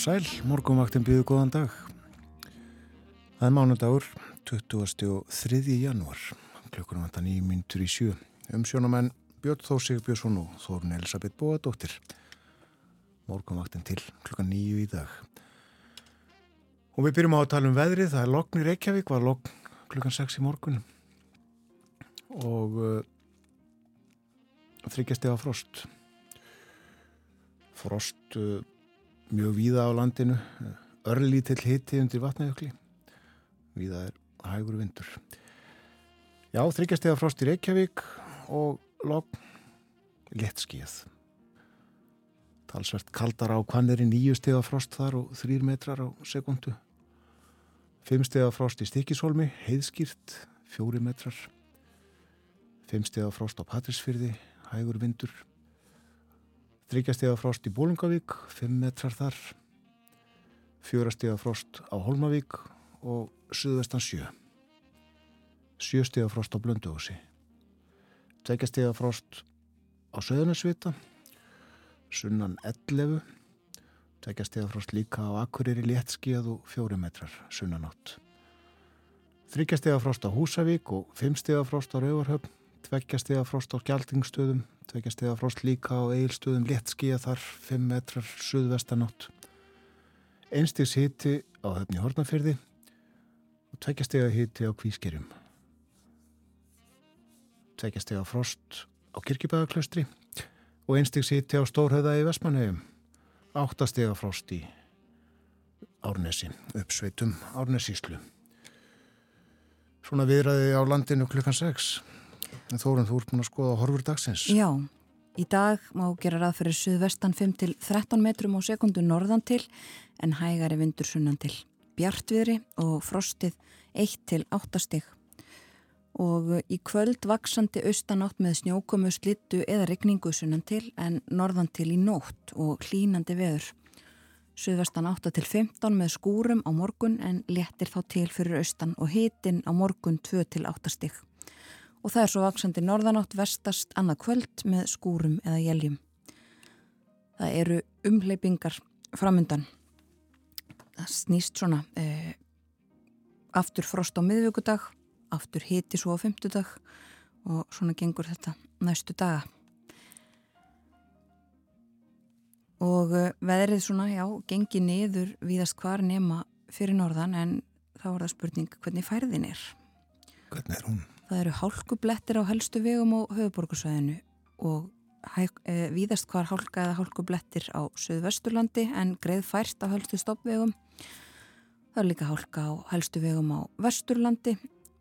og sæl, morgumvaktin býðu góðan dag. Það er mánudagur, 23. janúar, klukkunum vantan í myndur í sjö. Um sjónamenn Björn Þósig Björnsson og Þórun Elisabeth Bóadóttir. Morgumvaktin til klukkan nýju í dag. Og við byrjum á að tala um veðrið, það er lokn í Reykjavík, var lokn klukkan 6 í morgun. Og uh, þryggjast eða frost. Frost... Uh, mjög víða á landinu örlítill hitti undir vatnajökli. Víða er hægur vindur. Já, þryggjastega frost í Reykjavík og logg létt skíð talsvert kaldar á kanneri nýju stega frost þar og þrýr metrar á sekundu fimm stega frost í Stikisholmi heiðskýrt, fjóri metrar. Fimm stega frost á Patrísfyrði hægur vindur Þryggjastega frost í Bólingavík, 5 metrar þar, fjórastega frost á Holmavík og suðvestan 7. Sjöstega frost á Blönduósi. Tveggjastega frost á Söðunarsvita, sunnan 11. Tveggjastega frost líka á Akureyri léttskíð og 4 metrar sunnanátt. Þryggjastega frost á Húsavík og 5 stega frost á Rauvarhöfn, tveggjastega frost á Gjaldingstöðum, tveggjastega frost líka á eilstöðum léttskíða þar 5 metrar suðvestanátt. Einstigs hiti á höfni Hortnafyrði og tveggjastega hiti á Kvískerjum. Tveggjastega frost á Kirkjubæðaklaustri og einstigs hiti á Stórhauða í Vestmanhegjum áttastega frost í Árnesi uppsveitum Árnesíslu Svona viðræði á landinu klukkan 6 Þórun, þú ert búin að skoða horfur dagsins. Já, í dag má gera rað fyrir suðvestan 5 til 13 metrum á sekundu norðan til en hægari vindur sunnan til. Bjartviðri og frostið 1 til 8 stig. Og í kvöld vaksandi austanátt með snjókomu slittu eða regningu sunnan til en norðan til í nótt og hlínandi veður. Suðvestan 8 til 15 með skúrum á morgun en léttir þá til fyrir austan og hitin á morgun 2 til 8 stig og það er svo vaksandi norðanátt vestast annað kvöld með skúrum eða jæljum. Það eru umleipingar framundan. Það snýst svona eh, aftur frost á miðvíkudag, aftur hiti svo á fymtudag og svona gengur þetta næstu daga. Og eh, veðrið svona, já, gengi niður viðast hvar nema fyrir norðan en þá er það spurning hvernig færðin er. Hvernig er hún? Það eru hálkublettir á helstu vegum á höfuborgarsvæðinu og e, víðast hvar hálka eða hálkublettir á söðvesturlandi en greið fært á helstu stoppvegum. Það er líka hálka á helstu vegum á vesturlandi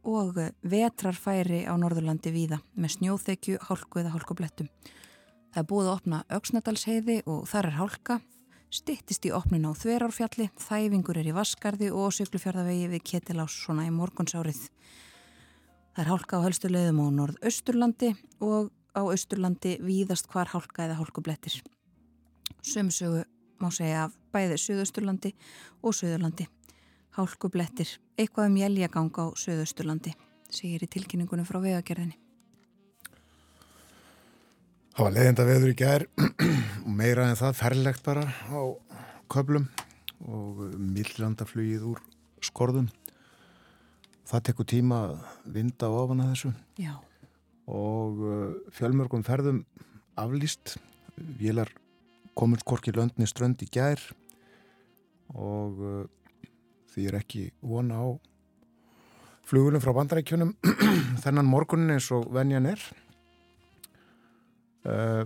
og vetrarfæri á norðurlandi víða með snjóþekju, hálku eða hálkublettum. Það er búið að opna auksnadalsheiði og þar er hálka, stittist í opnin á þverárfjalli, þæfingur er í Vaskarði og syklufjörðavegi við Ketilás svona í morgunsárið. Það er hálka á helstu leiðum á norð-austurlandi og á austurlandi víðast hvar hálka eða hálkublettir. Sömsögu má segja af bæði söðausturlandi og söðurlandi. Hálkublettir, eitthvað um jæljagang á söðausturlandi, segir í tilkynningunum frá vegagerðinni. Það var leiðinda veður í gær og meira en það ferlegt bara á köplum og millandaflugið úr skorðum það tekur tíma að vinda ofan að þessu. Já. og uh, fjölmörgum ferðum aflýst. Vélar komur skorki löndni strönd í gær. Og uh, því er ekki vona á flugulum frá bandarækjunum þennan morgunin eins og venjan er. Uh,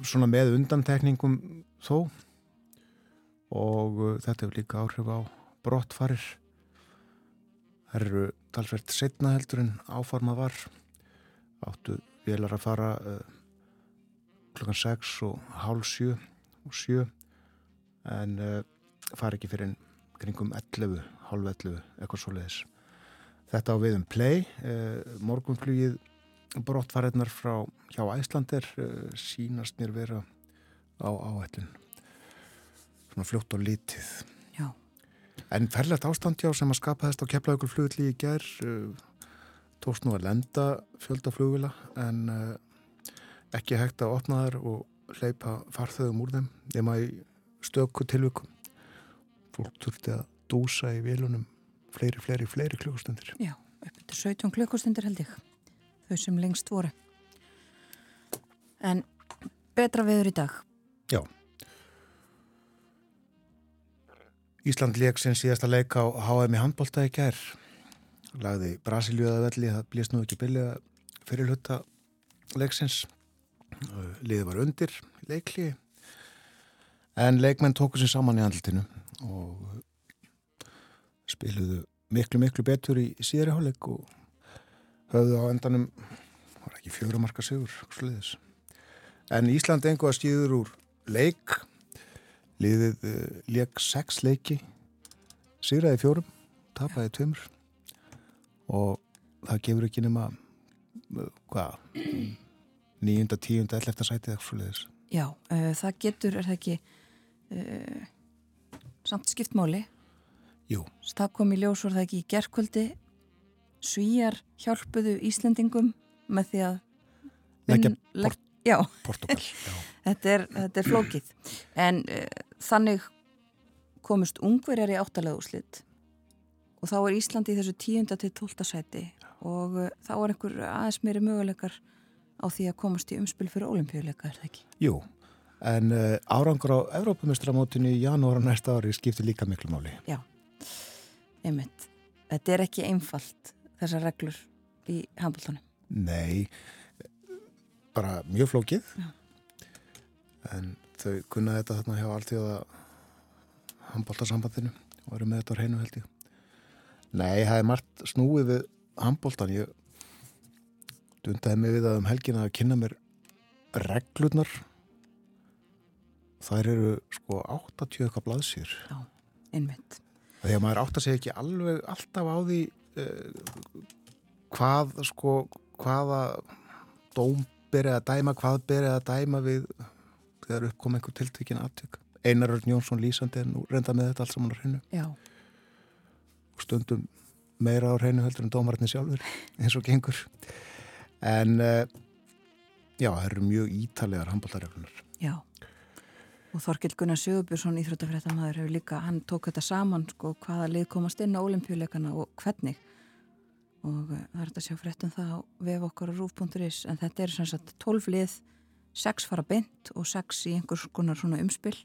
svona með undantekningum þó. Og þetta hefur líka áhrif á brottfarir Það eru talsvert setna heldur en áfarma var. Áttu velar að fara uh, klokkan 6 og hálf 7 og 7 en uh, fari ekki fyrir kringum 11, halv 11 eitthvað svo leiðis þetta á viðum play uh, morgunflugið brottfæriðnar frá hjá Æslander uh, sínast mér vera á áhættun svona fljótt og lítið Já. En ferlegt ástand já sem að skapa þess að kepla ykkur flugli í ger tókst nú að lenda fjöldaflugvila en ekki hægt að opna þær og hleypa farþöðum úr þeim nema í stöku tilvikum. Fólk þurfti að dúsa í vilunum fleiri, fleiri, fleiri klukkustundir. Já, upp til 17 klukkustundir held ég þau sem lengst voru. En betra viður í dag? Já Ísland leik sem síðasta leik á HM í handbólta í kær lagði Brasilíuða velli það blést nú ekki byrja fyrir hluta leiksins. Liðið var undir leikli en leikmenn tóku sér saman í andlutinu og spiluðu miklu miklu betur í síðari hálfleik og höfðu á endanum var ekki fjögramarka sigur en Ísland engu að skýður úr leik liðið uh, leik sex leiki sigraði fjórum tapaði tveimur og það gefur ekki nema hvað nýjunda, tíunda, ellefta sætið eitthvað sluðis Já, uh, það getur, er það ekki uh, samt skiptmáli Jú Það kom í ljós voru það ekki í gerðkvöldi Svíjar hjálpuðu Íslendingum með því að Leggja legg, já. Portugal já. þetta, er, þetta er flókið en uh, þannig komust ungverjar í áttalega úslit og þá er Íslandi í þessu tíunda til tólta sæti og uh, þá er einhver aðeins meiri möguleikar á því að komast í umspil fyrir olimpíuleika, er það ekki? Jú, en uh, árangur á Evrópumestramótinu í janúara næsta ári skiptir líka miklu máli. Já, einmitt. Þetta er ekki einfalt, þessar reglur í handbóltanum. Nei, bara mjög flókið. Já. En þau kunna þetta þarna hjá alltíða handbóltasambandinu og eru með þetta á hreinu held ég. Nei, það er margt snúið við handbóltan. Ég dundaði mig við að um helgina að kynna mér reglurnar þær eru sko 80 eitthvað blaðsýr Já, einmitt að maður átt að segja ekki alveg alltaf á því uh, hvað sko hvaða dóm berið að dæma, hvað berið að dæma við þegar uppkom einhver tiltökin aðtök Einar Örn Jónsson lýsandi en reynda með þetta allt saman á hreinu. Og stundum meira á hreinu heldur en dómarinn sjálfur eins og gengur. En uh, já, það eru mjög ítalegar handbóltarreglunar. Já, og Þorkild Gunnar Sjögubjörnsson íþróttafrættamæður hefur líka, hann tók þetta saman sko hvaða lið komast inn á olimpíuleikana og hvernig. Og uh, það er þetta að sjá fréttum það á vef okkar og rúf.is en þetta er sem sagt 12 lið 6 fara beint og 6 í einhvers konar svona umspil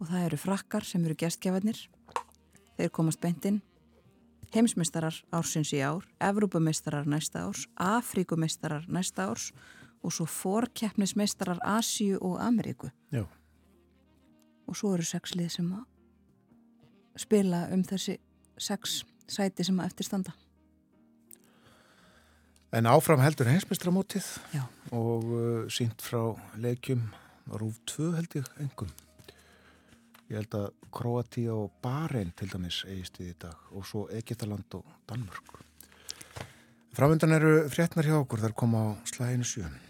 og það eru frakkar sem eru gestgjafarnir þeir komast beint inn heimsmeistarar ársins í ár, Evrópameistarar næsta árs, Afríkumeistarar næsta árs og svo fórkeppnismeistarar Asíu og Ameríku. Já. Og svo eru sex lið sem að spila um þessi sex sæti sem að eftirstanda. En áfram heldur heimsmeistramótið Já. og uh, sínt frá leikjum Rúf 2 held ég engum. Ég held að Kroatia og Bahrein til dæmis eigist við í dag og svo Egiptaland og Danmörk. Framöndan eru fréttnar hjá okkur þar koma á slæginu sjön.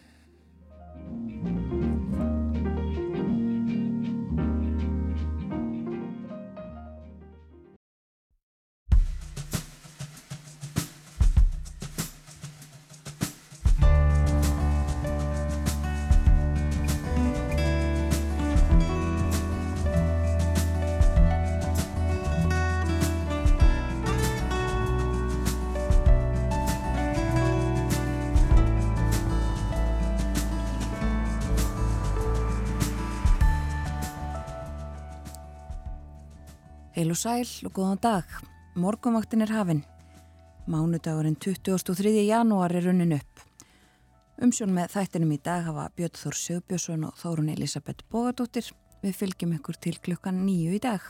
Sæl og góðan dag. Morgumvaktin er hafinn. Mánudagurinn 23. janúar er runnin upp. Umsjón með þættinum í dag hafa Björn Þór Sjöbjörnsson og Þórun Elisabeth Bógadóttir. Við fylgjum ykkur til klukkan nýju í dag.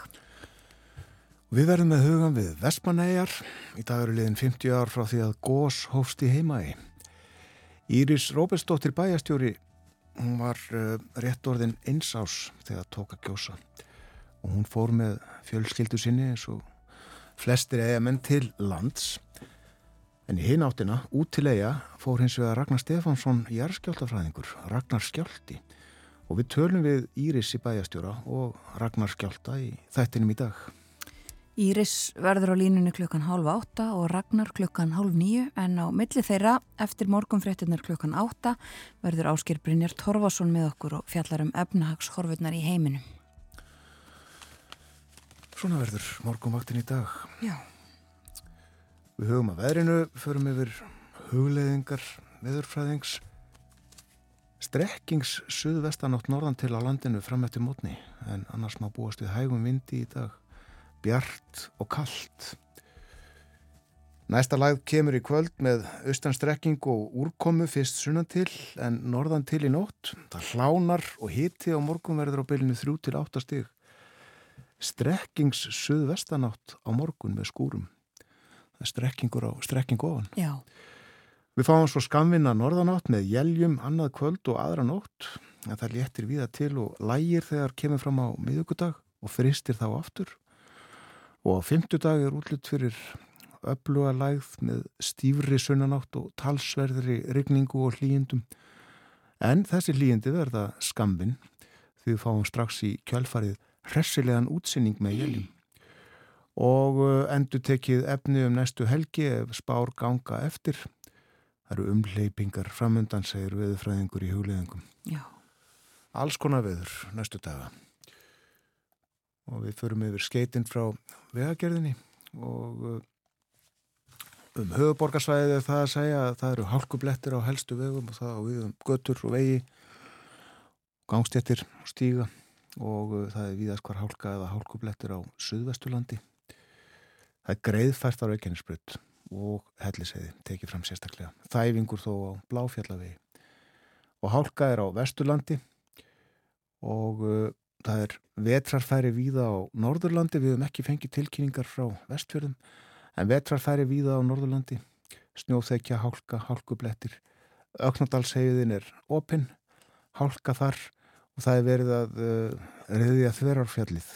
Við verðum með hugan við Vestmanæjar. Í dag eru liðin 50 ár frá því að Gós hófst í heimaði. Íris Róbersdóttir bæjastjóri hún var uh, rétt orðin einsás þegar tók að gjósa og hún fór með fjölskyldu sinni eins og flestir eigamenn til lands. En í hinn áttina, út til eiga fór hins vegar Ragnar Stefánsson jærskjáltafræðingur, Ragnar Skjálti og við tölum við Íris í bæjastjóra og Ragnar Skjálta í þættinum í dag. Íris verður á línunni klukkan hálf átta og Ragnar klukkan hálf nýju en á milli þeirra eftir morgunfréttinnar klukkan átta verður Áskir Brynjar Torfason með okkur og fjallar um efnahagshorfurnar í heiminum. Svona verður morgunvaktin í dag. Já. Við hugum að veðrinu, förum yfir hugleðingar, veðurfræðings, strekkings suðvestanátt norðan til á landinu fram eftir mótni en annars má búast við hægum vindi í dag bjart og kallt. Næsta lag kemur í kvöld með austanstrekking og úrkomu fyrst sunnan til en norðan til í nótt. Það hlánar og hiti á morgun verður á bylinu 3 til 8 stig. Strekkings suðvestanátt á morgun með skúrum. Það er strekkingur á strekking ofan. Já. Við fáum svo skamvinna norðanátt með jæljum annað kvöld og aðra nótt. Það léttir viða til og lægir þegar kemur fram á miðugudag og fristir þá aftur og á fymtudag er útlutt fyrir öfluga lægð með stífri sunnanátt og talsverðri rigningu og hlýjendum. En þessi hlýjendi verða skambin því við fáum strax í kjálfarið hressilegan útsinning með jæljum. Og uh, endur tekið efni um næstu helgi ef spár ganga eftir. Það eru umleipingar framöndan, segir veðurfræðingur í hugleðingum. Já. Alls konar veður næstu daga og við förum yfir skeitinn frá vegagerðinni og uh, um höfuborgarsvæðið er það að segja að það eru hálkublettir á helstu vegum og það á við um götur og vegi gangstjættir og stíga og uh, það er viðast hvar hálka eða hálkublettir á Suðvestulandi það er greiðfært á Reykjanesbrut og helliseiði tekið fram sérstaklega. Þæfingur þó á Bláfjallavegi. Og hálka er á Vesturlandi og uh, Það er vetrarfæri víða á Norðurlandi, við hefum ekki fengið tilkynningar frá vestfjörðum, en vetrarfæri víða á Norðurlandi, snjóþekja, hálka, hálkublettir, auknadalsheyðin er opinn, hálka þar og það er verið að uh, reyðja þverjarfjallið,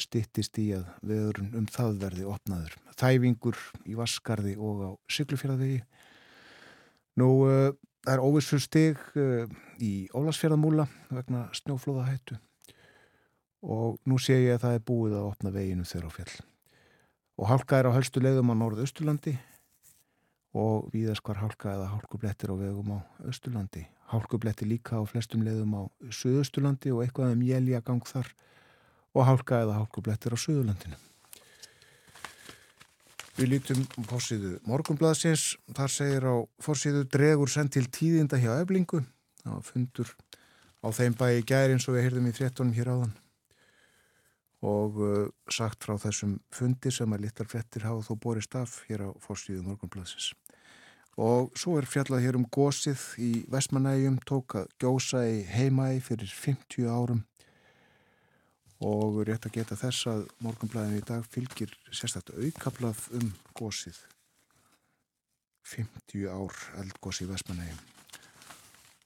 stittist í að veðurinn um það verði opnaður. Þæfingur í Vaskarði og á Siglufjörðavegi. Nú, uh, það er óvissu stig uh, í Ólasfjörðamúla vegna snjóflóðahættu og nú sé ég að það er búið að opna veginu þeirra á fjall. Og hálka er á hölstu leiðum á norðu-östurlandi og víðast hvar hálka eða hálkublettir á vegum á östurlandi. Hálkublettir líka á flestum leiðum á söðusturlandi og eitthvað um jælja gang þar og hálka eða hálkublettir á söðurlandinu. Við lítum fórsíðu morgunblaðsins. Þar segir á fórsíðu dregur send til tíðinda hjá eflingu. Það fundur á þeim bæi gæri eins og við heyrðum í fréttunum hér áðan og uh, sagt frá þessum fundi sem að litar frettir hafa þó borist af hér á fórstíðu morgunblæsins. Og svo er fjallað hér um gósið í Vestmanægjum, tók að gjósa í heimægi fyrir 50 árum og rétt að geta þess að morgunblæðin í dag fylgir sérstaklega aukablað um gósið. 50 ár eldgósi í Vestmanægjum.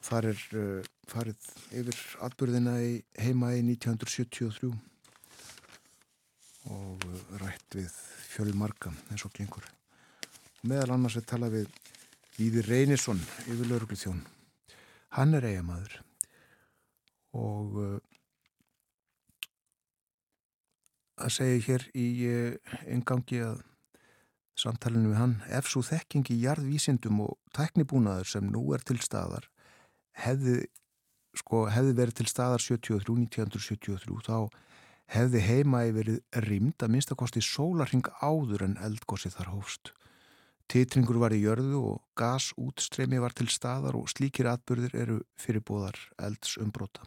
Þar er uh, farið yfir atbyrðina í heimægi 1973 og rætt við fjölmarka eins og gengur. Meðal annars við tala við Víði Reynisson yfir lauruglu þjón. Hann er eigamadur og uh, að segja hér í engangi uh, að samtalenu við hann ef svo þekkingi jarðvísindum og tæknibúnaður sem nú er til staðar hefði, sko, hefði verið til staðar 73, 1973 þá hefði heima yfir rýmd að minnstakosti sólarhing áður en eldgósi þar hófst. Titringur var í jörðu og gasútstremi var til staðar og slíkir atbyrðir eru fyrirbóðar elds umbróta.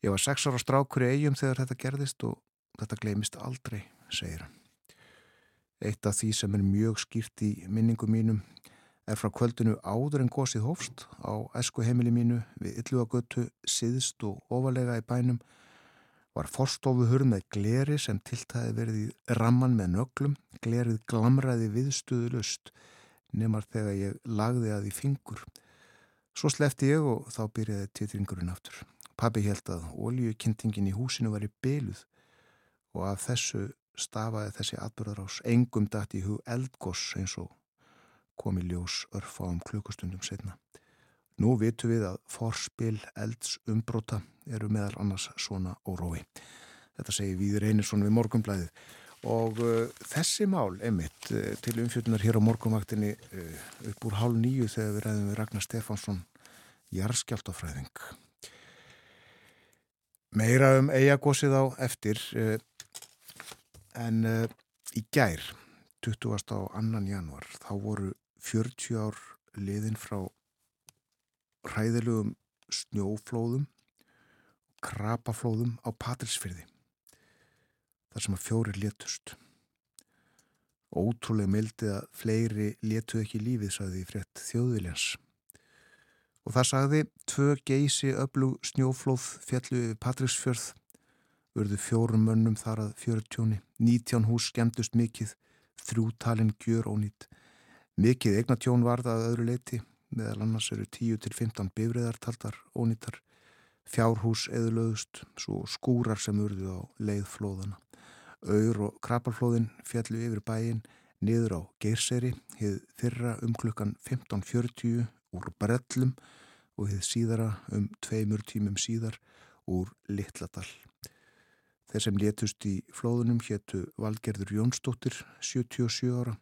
Ég var sex ára strákur í eigum þegar þetta gerðist og þetta gleimist aldrei, segir hann. Eitt af því sem er mjög skýrt í minningu mínum er frá kvöldinu áður en gósið hófst á esku heimili mínu við Ylluagötu, siðst og ofalega í bænum var forstofuhur með gleri sem tiltæði verið í ramman með nöglum, glerið glamraði viðstuðu lust, nemar þegar ég lagði að því fingur. Svo slefti ég og þá byrjaði titringurinn aftur. Pabbi held að ólíukynntingin í húsinu var í byluð og af þessu stafaði þessi atbyrðarás engum dætt í hug eldgoss eins og komi ljós örfa um klukkustundum setna. Nú vitum við að forspil elds umbróta eru meðal annars svona órói. Þetta segir Víður Einarsson við morgumblæðið og uh, þessi mál, emitt, uh, til umfjöldunar hér á morgumvaktinni uh, upp úr hálf nýju þegar við ræðum við Ragnar Stefánsson Jarskjáltafræðing. Meira um eigagósið á eftir en í gær, 20. á annan januar, þá voru 40 ár liðin frá hræðilegum snjóflóðum, krapaflóðum á Patrísfyrði þar sem að fjóri létust. Ótrúlega mildi að fleiri létu ekki lífið, sagði frétt þjóðviljans. Og það sagði tvö geysi öflug snjóflóð fjallu yfir Patrísfjörð, urðu fjórum mönnum þar að fjörutjóni, nítján hús skemmtust mikið, þrjútalinn gjör ónýtt. Mikið eignatjón varða að öðru leiti, meðal annars eru 10-15 bifriðartaldar ónýttar, fjárhús eðlöðust, svo skúrar sem urðu á leiðflóðana. Auður og krapalflóðin fjallu yfir bæin niður á Geirseri, hið fyrra um klukkan 15.40 úr Brellum og hið síðara um tveimur tímum síðar úr Littladal. Þeir sem létust í flóðunum héttu Valgerður Jónsdóttir, 77 ára,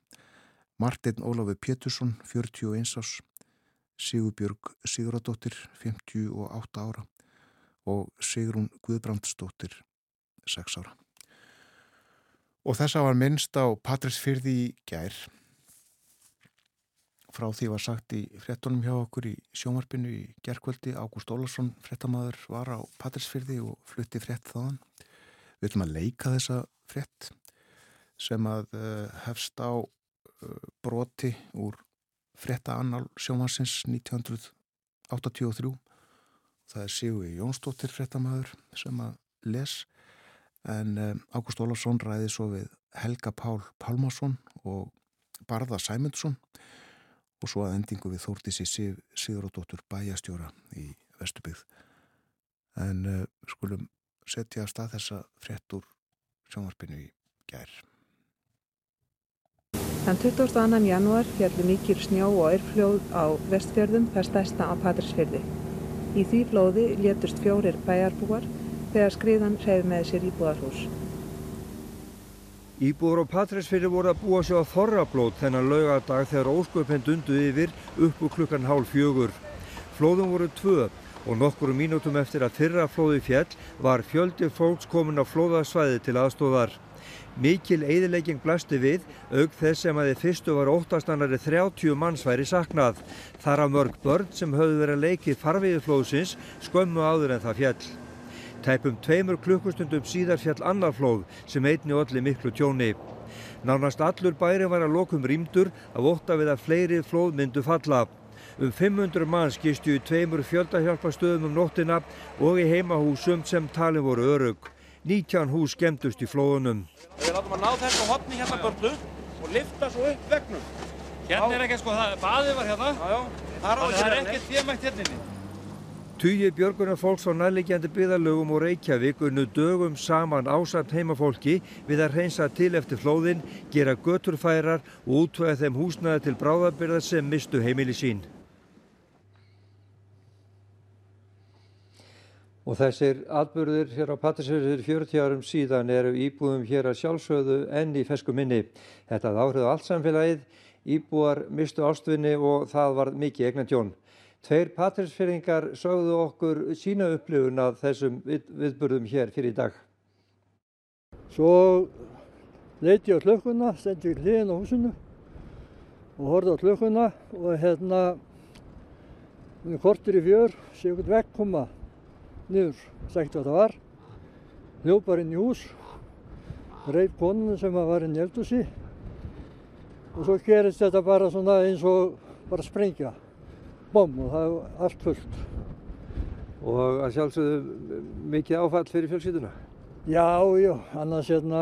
Martin Ólafur Pétursson, 41 ás, Sigurbjörg Siguradóttir, 58 ára og Sigrun Guðbrandsdóttir, 6 ára. Og þess að var minnst á Patrísfyrði í gær. Frá því var sagt í frettunum hjá okkur í sjómarpinu í gerðkvöldi. Ágúst Ólarsson, frettamæður, var á Patrísfyrði og flutti frett þaðan. Við ætlum að leika þessa frett sem að uh, hefst á uh, broti úr fretta annál sjómarsins 1983. Það er Sigur Jónsdóttir frettamæður sem að les. En um, Ágúst Ólafsson ræði svo við Helga Pál Pálmarsson og Barða Sæmundsson. Og svo að endingu við Þórtísi Siguróttur bæjastjóra í Vestubíð en uh, skulum setja að stað þessa frétt úr sjónvarpinu í gær Þann 22. janúar fjallu mikil snjó og erfljóð á vestfjörðum það stærsta á Patrísfjörði. Í því flóði létust fjórir bæjarbúar þegar skriðan reyð með sér íbúðarhús. Íbúður á Patræsfyrir voru að búa sig á þorrablót þennan laugadag þegar ósköpinn dundu yfir upp úr klukkan hálf fjögur. Flóðum voru tvö og nokkuru mínútum eftir að fyrra flóði fjell var fjöldi fólks komin á flóðasvæði til aðstóðar. Mikil eðilegging blasti við, auk þess sem að þið fyrstu var óttastannari 30 manns væri saknað. Þar af mörg börn sem höfðu verið að leikið farviði flóðsins skömmu áður en það fjell. Tæpum tveimur klukkustundum síðar fjall annar flóð sem einni allir miklu tjóni. Nánast allur bæri var að lokum rýmdur af ótta við að fleiri flóð myndu falla. Um 500 mann skistu í tveimur fjöldahjálpastöðum um nóttina og í heimahúsum sem talin voru örug. 19 hús skemmtust í flóðunum. Við látum að ná þessu hopni hérna börnu og lifta svo upp vegnum. Hérna er ekki sko, það baðið var hérna. Já, já. Það er ekkert þémægt hérna inni. Tugi björgunar fólks á nærlegjandi byðalögum og Reykjavík unnu dögum saman ásamt heimafólki við að reynsa til eftir flóðin, gera göturfærar og útvæða þeim húsnaði til bráðabyrðar sem mistu heimili sín. Og þessir atbyrðir hér á Patrísfjörður 40 árum síðan eru íbúðum hér að sjálfsögðu enn í fesku minni. Þetta áhrifðu allt samfélagið, íbúar mistu ástvinni og það var mikið egnan tjón. Tveir patrísfyrringar sögðu okkur sína upplifun að þessum við, viðburðum hér fyrir í dag. Svo leiti ég á klökkuna, stendi í hliðin á húsinu og horfði á klökkuna og hérna við kortir í fjör sé okkur vekk koma niður, sætti hvað það var, hljópar inn í hús, reyf konuna sem var inn í eldhúsi og svo gerist þetta bara svona eins og bara sprengja bom og það er allt fullt. Og að sjálfsögðu mikið áfall fyrir fjölskylduna? Já, já, annars hérna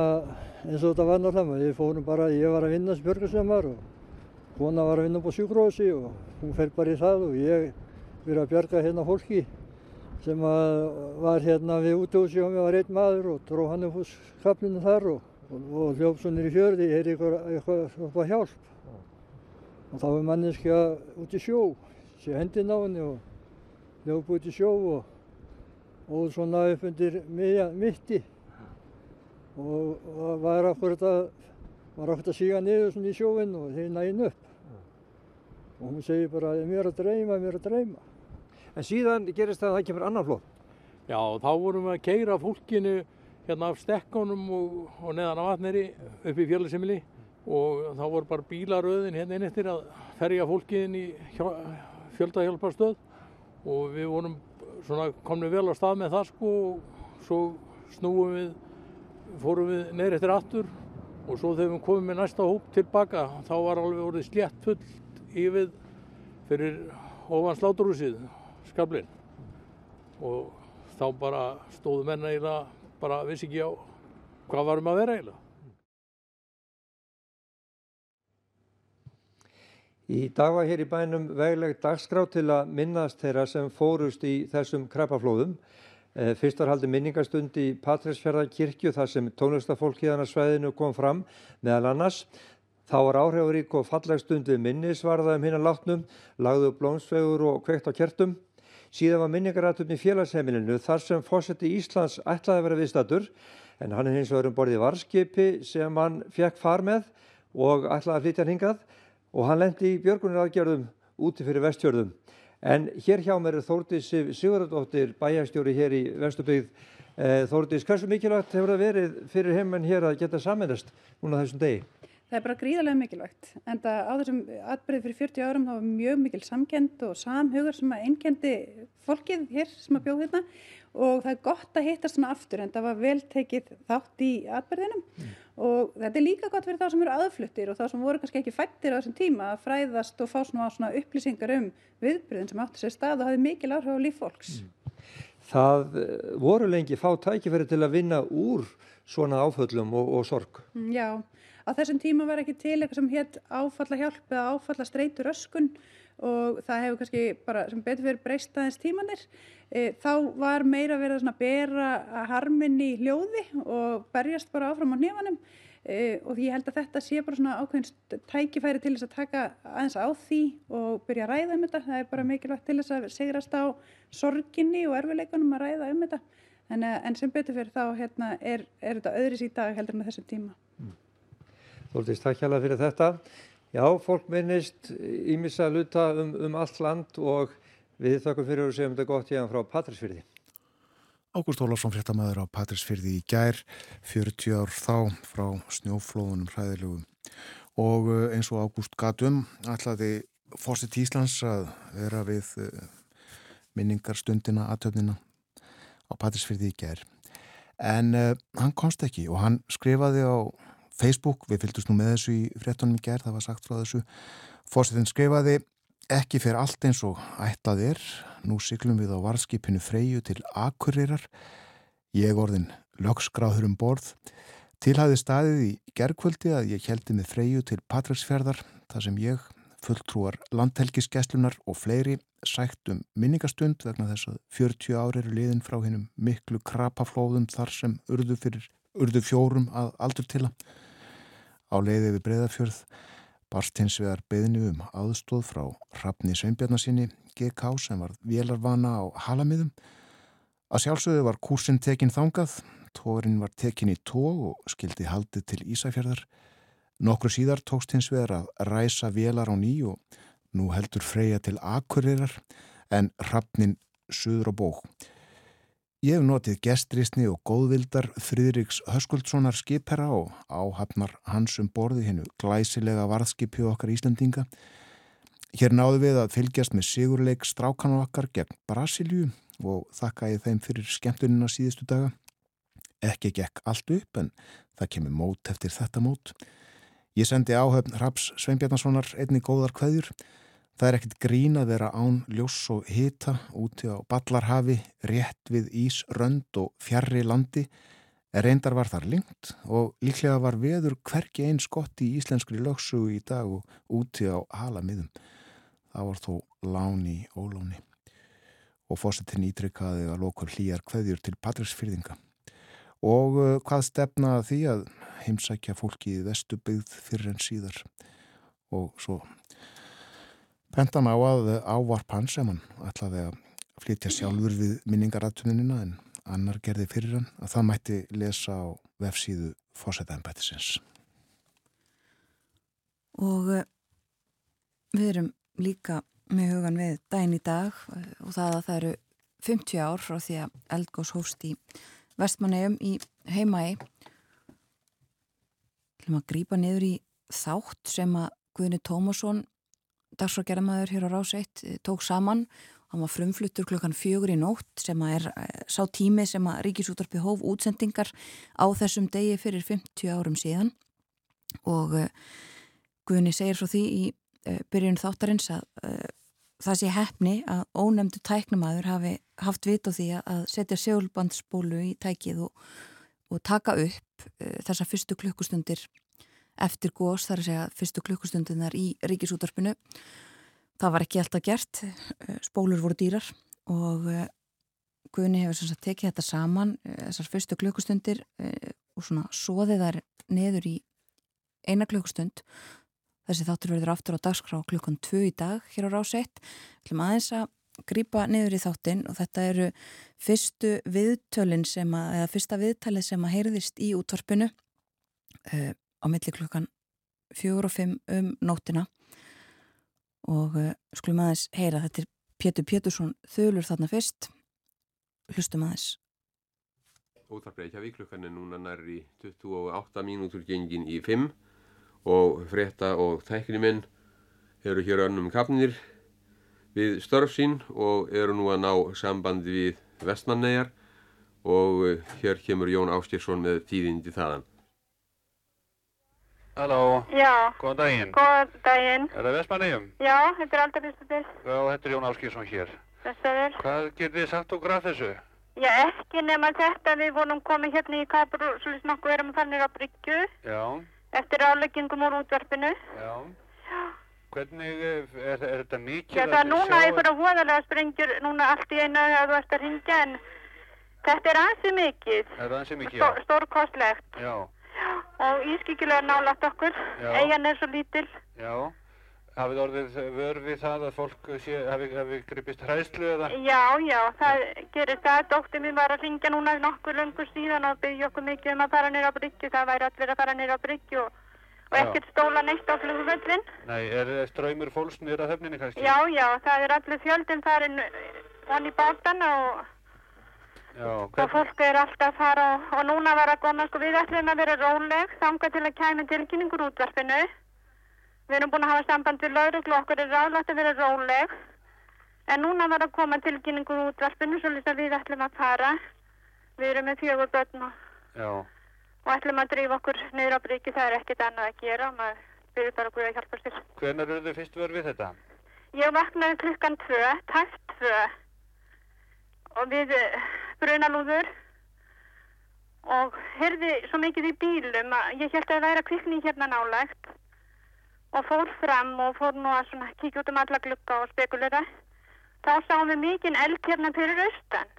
eins og þetta var náttúrulega, ég fórum bara, ég var að vinna sem björgarslemar og kona var að vinna á sjúkrósi og hún fer bara í það og ég verið að bjarga hérna fólki sem var hérna við útúsi og við var einn maður og dró hann upp hús kaplinu þar og, og, og hljóf svo nýri fjörði, er eitthvað, hjálp. Og þá er manneskja út í sjó, sé hendin á henni og hljóf út í sjó og, og svona upp undir mitti og að, var akkurat að síga niður svona í sjóin og þeir nægin upp. Og hún segir bara, mér er að dreyma, mér er að dreyma. En síðan gerist það að það kemur annan flóð. Já, þá vorum við að keira fólkinu hérna af stekkonum og, og neðan á vatneri upp í fjölusimili og þá voru bara bílaröðin hérna inn eftir að ferja fólkiðin í fjöldahjálparstöð. Og við vorum svona komnum vel á stað með það sko. Og svo snúum við, fórum við neyri eftir aftur. Og svo þegar við komum með næsta hóp tilbaka þá var alveg orðið slétt fullt yfir fyrir ofan sláturhúsið skaflinn og þá bara stóðu menna eiginlega bara vissi ekki á hvað varum að vera eiginlega. Í dag var hér í bænum vegleg dagskrá til að minnast þeirra sem fórust í þessum kreppaflóðum. Eh, fyrst var haldi minningastund í Patræsfjörðarkirkju þar sem tónlistafólk híðana svæðinu kom fram meðal annars. Þá var áhrifurík og fallegstund við minnisvarðaðum hinn að látnum, lagðu blómsvegur og kveikt á kertum. Síðan var minningaratöfni félagsheimilinu þar sem fósetti Íslands ætlaði að vera viðstatur en hann er hins vegar um borðið varskipi sem hann fekk far með og ætlaði að flytja hann hingað og hann lendi í björgunir aðgjörðum úti fyrir vestjörðum. En hér hjá mér er Þórdís Sigurðardóttir bæjarstjóri hér í Vestubíð. Eh, Þórdís, hversu mikilvægt hefur það verið fyrir heiminn hér að geta saminast núna þessum degi? Það er bara gríðarlega mikilvægt en á þessum atbyrði fyrir 40 árum þá var mjög mikil samkend og samhugur sem að einkendi fólkið hér sem að bjóð hérna og það er gott að hittast svona aftur en það var vel tekið þátt í atbyrðinum mm. og þetta er líka gott fyrir þá sem eru aðfluttir og þá sem voru kannski ekki fættir á þessum tíma að fræðast og fá svona, svona upplýsingar um viðbyrðin sem áttu sér stað og hafði mikil áhrif á líf fólks. Mm. Það eh, voru lengi fá tækifæri til að vinna úr svona áföllum og, og sorg. Mm, já, Á þessum tíma var ekki til eitthvað sem hétt áfalla hjálp eða áfalla streitur öskun og það hefur kannski bara sem betur fyrir breyst aðeins tímanir. E, þá var meira verið að bera harminn í hljóði og berjast bara áfram á nýjanum e, og ég held að þetta sé bara svona ákveðinst tækifæri til þess að taka aðeins á því og byrja að ræða um þetta. Það er bara mikilvægt til þess að segrast á sorginni og erfileikunum að ræða um þetta. En, en sem betur fyrir þá hérna, er, er þetta öðris í dag heldur en þessum tíma. Mm. Þóldís, takk hjá það fyrir þetta. Já, fólk minnist ímissa luta um, um allt land og við þakkum fyrir að segjum þetta gott hérna frá Patrísfyrði. Ágúst Ólafsson fréttamaður á Patrísfyrði í gær, 40 ár þá frá snjóflóðunum hræðilugum. Og eh, eins og Ágúst gatum ætlaði fórsitt Íslands að vera við eh, minningarstundina, aðtöfnina á Patrísfyrði í gær. En uh, hann komst ekki og hann skrifaði á Facebook, við fylgdust nú með þessu í fréttunum í gerð, það var sagt frá þessu. Fórsetin skrifaði ekki fyrir allt eins og ætlað er. Nú syklum við á varskipinu Freyju til Akureyrar. Ég orðin lögsgráður um borð. Tilhæði staðið í gerðkvöldi að ég heldi með Freyju til Patræksfjörðar þar sem ég fulltrúar landhelgiskeslunar og fleiri sætt um minningastund vegna þess að 40 ári eru liðin frá hennum miklu krapaflóðum þar sem urðu fyrir urðu fjórum að aldur til að á leiði við breyðafjörð barst hins vegar beðinu um aðstóð frá Hrafni Sveinbjarnasinni GK sem var vélarvana á halamiðum. Að sjálfsögðu var kursin tekin þangað tórin var tekin í tóg og skildi haldið til Ísafjörðar nokkru síðar tókst hins vegar að ræsa vélar á ný og nú heldur freyja til Akureyrar en Hrafnin suður á bók Ég hef notið gestrisni og góðvildar Fridriks Höskuldssonar skipherra og áhafnar hans um borði hennu glæsilega varðskipi okkar Íslandinga. Hér náðu við að fylgjast með sigurleik strákanu okkar gegn Brasilju og þakka ég þeim fyrir skemmtunina síðustu daga. Ekki gekk allt upp en það kemur mót eftir þetta mót. Ég sendi áhöfn Raps Sveinbjarnasonar einni góðar kveðjur Það er ekkert grín að vera án ljós og hita úti á ballarhafi, rétt við ís, rönd og fjarrri landi. Reyndar var þar lengt og líklega var veður hverki eins gott í íslenskri lögsugu í dag og úti á halamiðum. Það var þó láni óláni. og fósettin ítrykkaði að lokur hlýjar kveðjur til Patrísfyrðinga og uh, hvað stefna því að heimsækja fólki í vestu byggð fyrir en síðar og svo pentan á að ávarp hans sem hann ætlaði að flytja sjálfur við minningarattunina en annar gerði fyrir hann að það mætti lesa á vefsíðu fósætæðanbættisins. Og uh, við erum líka með hugan við dæn í dag og það að það eru 50 ár frá því að Eldgós hófst í vestmannegjum í heimaði. Þú ætlum að grýpa niður í þátt sem að Guðni Tómasson, dagsrágerðamæður hér á Rás 1, tók saman. Hann var frumfluttur klukkan fjögur í nótt sem að er eh, sá tími sem að Ríkisútarpi hóf útsendingar á þessum degi fyrir 50 árum síðan. Og uh, Guðni segir svo því í byrjun þáttarins að það sé hefni að ónemndu tæknumæður hafi haft vit á því að setja sjálfbandsbólu í tækið og, og taka upp þessa fyrstu klukkustundir eftir gós, þar að segja fyrstu klukkustundinar í Ríkisútarpinu Það var ekki alltaf gert, eh, spólur voru dýrar og eh, Guðni hefur sagt, tekið þetta saman eh, þessar fyrstu klukkustundir og svona soðið þær neður í eina klukkustund. Þessi þáttur verður aftur á dagskrá klukkan 2 í dag hér á ráseitt. Við ætlum aðeins að grýpa niður í þáttin og þetta eru fyrstu viðtölin sem að, eða fyrsta viðtalið sem að heyrðist í útvarpinu á milli klukkan 4 og 5 um nótina og uh, skulum aðeins heyra þetta er Pétur Pétursson þölur þarna fyrst. Hlustum aðeins. Óþarfreikja viklukkan er núna nærri 28 mínútur gengin í 5 og frétta og tækniminn eru hér önnum kapnir við störf sín og eru nú að ná sambandi við vestmannegar og uh, hér kemur Jón Áskilsson með tíðindi þaðan Halló. Já. Góðan daginn. Góðan daginn. Er það Vestmanniðum? Já, þetta er aldrei fyrstu til. Já, þetta er Jón Áskísson hér. Þessaður. Hvað getur þið sagt okkur af þessu? Já, ekki nema þetta við vonum komið hérna í Kabur og svolítið nokkuð erum fannir á Bryggju. Já. Eftir áleggingum úr útvarpinu. Já. Já. Hvernig, eh, er, er þetta mikið? Já, það er núna einhverja hóðalega sprengjur núna allt í einu að þú ert að ringja en þetta er ansið mikið. Er það ansið mikið, já. Já og ískikilega nálagt okkur. Eigin er svo lítil. Já, hafið orðið vörfið það að fólk sé, hafi, hafi gripist hræðslu eða? Já, já, það gerir það. Dóttir mér var að ringja núna nokkur löngur síðan og byggja okkur mikið um að fara nýra á bryggju. Það væri allir að fara nýra á bryggju og, og ekkert stóla neitt á flugvöldin Nei, er ströymur fólks nýra höfninni kannski? Já, já, það er allir fjöldin farin vann í bátana og Já, og fólk er alltaf að fara og, og núna var að koma sko við ætlum að vera róleg þanga til að kæmi tilkynningur útvarpinu. Við erum búin að hafa samband við lauruglu okkur er ráðlagt að vera róleg. En núna var að koma tilkynningur útvarpinu svo lýst að við ætlum að fara. Við erum með fjögur börn og, og ætlum að drífa okkur niður á bríki það er ekkert annað að gera og maður byrjur bara guða að hjálpa sér. Hvernig eru þið fyrst verið við þetta? Ég vaknaði klukkan 2, tæft 2 og við brunalúður og heyrði svo mikið í bílum að ég held að það væri að kvikni hérna nálægt og fór fram og fór nú að kíkja út um alla glukka og spekulera. Þá sáum við mikið eld hérna fyrir austan.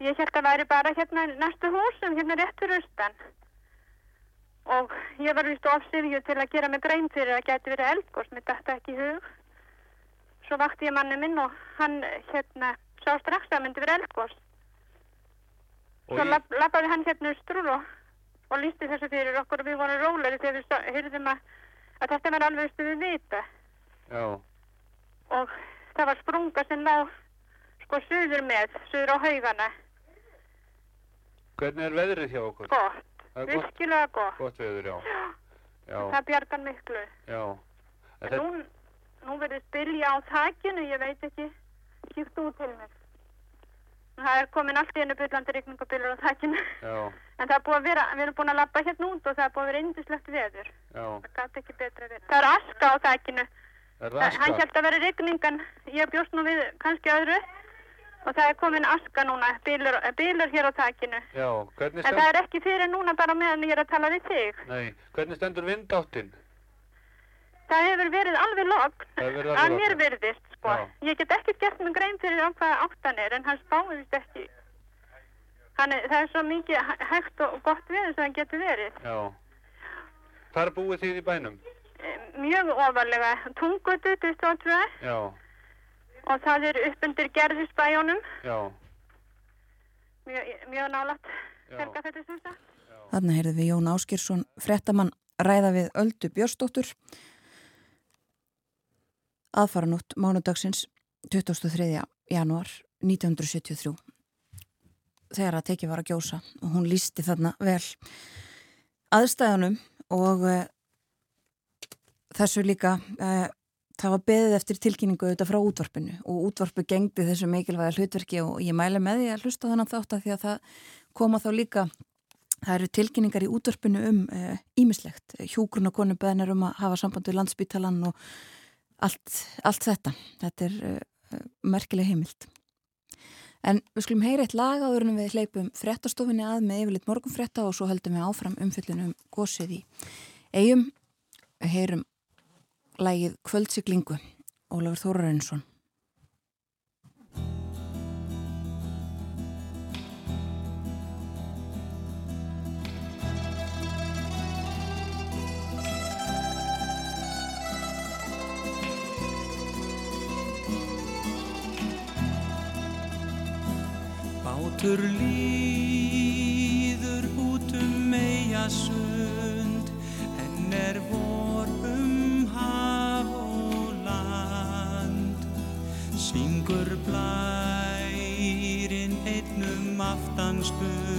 Ég held að væri bara hérna næstu húsum hérna rétt fyrir austan. Og ég var vist ofsifju til að gera mig grein fyrir að geti verið eldgóðs mér dætti ekki í hug. Svo vakti ég manni minn og hann hérna sá strax að myndi verið eldgóðs Svo ég... lappaði hann hérna strúr og, og lísti þessu fyrir okkur og við vorum róleri þegar við hyrðum að, að þetta var alveg stuðið vita. Já. Og það var sprunga sem lág sko suður með, suður á haugana. Hvernig er veðrið hjá okkur? Gott, virkilega gott. Gott veður, já. já. Það bjargar miklu. Já. En nú, nú verður spilja á þakkinu, ég veit ekki, kýft út til mér. Það er komin allt í einu byllandi rikningabilur á þakkinu. En það er búið að vera, við erum búin að lappa hérna út og það er búið að vera indislegt veður. Já. Það gæti ekki betra að vera. Það er aska á þakkinu. Hann held að vera rikningan, ég bjóst nú við kannski öðru og það er komin aska núna, bílur, bílur hér á þakkinu. Já. En það er ekki fyrir núna bara meðan ég er að tala við þig. Nei, hvernig stendur vindáttinn? Það hefur verið alveg logg, að mér verðist sko. sko. Ég get ekki gert mig grein fyrir á hvaða áttan er en hann spáðist ekki. Þannig það er svo mikið hægt og gott við þess að hann getur verið. Já. Hvar búið þið í bænum? Mjög ofalega. Tungutu, 22. Já. Og það er upp undir gerðisbæjónum. Já. Mjög, mjög nálat. Helga þetta sem sagt. Þannig heyrðum við Jón Áskirsson, frettamann ræða við Öldu Björstóttur aðfaranótt mánudagsins 23. januar 1973 þegar að tekið var að gjósa og hún lísti þarna vel aðstæðanum og uh, þessu líka uh, það var beðið eftir tilkynningu auðvitað frá útvarpinu og útvarpu gengdi þessu mikilvæga hlutverki og ég mæle með því að hlusta þannig þátt að því að það koma þá líka Það eru tilkynningar í útvarpinu um ímislegt, uh, hjúgrun og konu beðnir um að hafa samband við landsbytalan og allt, allt þetta. Þetta er uh, merkileg heimild. En við skulum heyra eitt lag áður en við hleypum frettastofinni að með yfirleitt morgunfretta og svo höldum við áfram umfyllunum gósið í eigum. Heyrum lægið Kvöldsiklingu, Ólafur Þórarensson. Bátur líður út um meijasund en er vor um haf og land Syngur blærin einnum aftanstund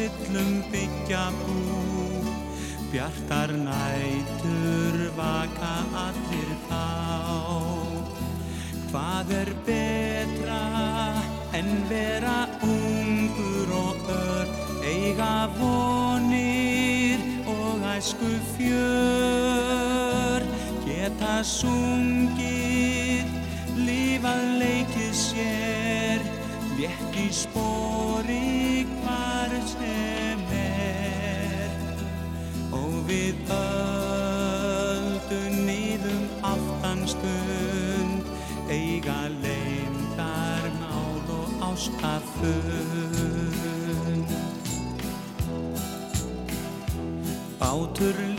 sillum byggja bú. Bjartar nætur vaka allir þá. Hvað er betra en vera ungur og ör? Eiga vonir og æsku fjör. Geta sungið, lífað leikið sér Létt í spori hvar sem er. Og við öldu nýðum aftanstund Eiga leindar mál og ástafund Bátur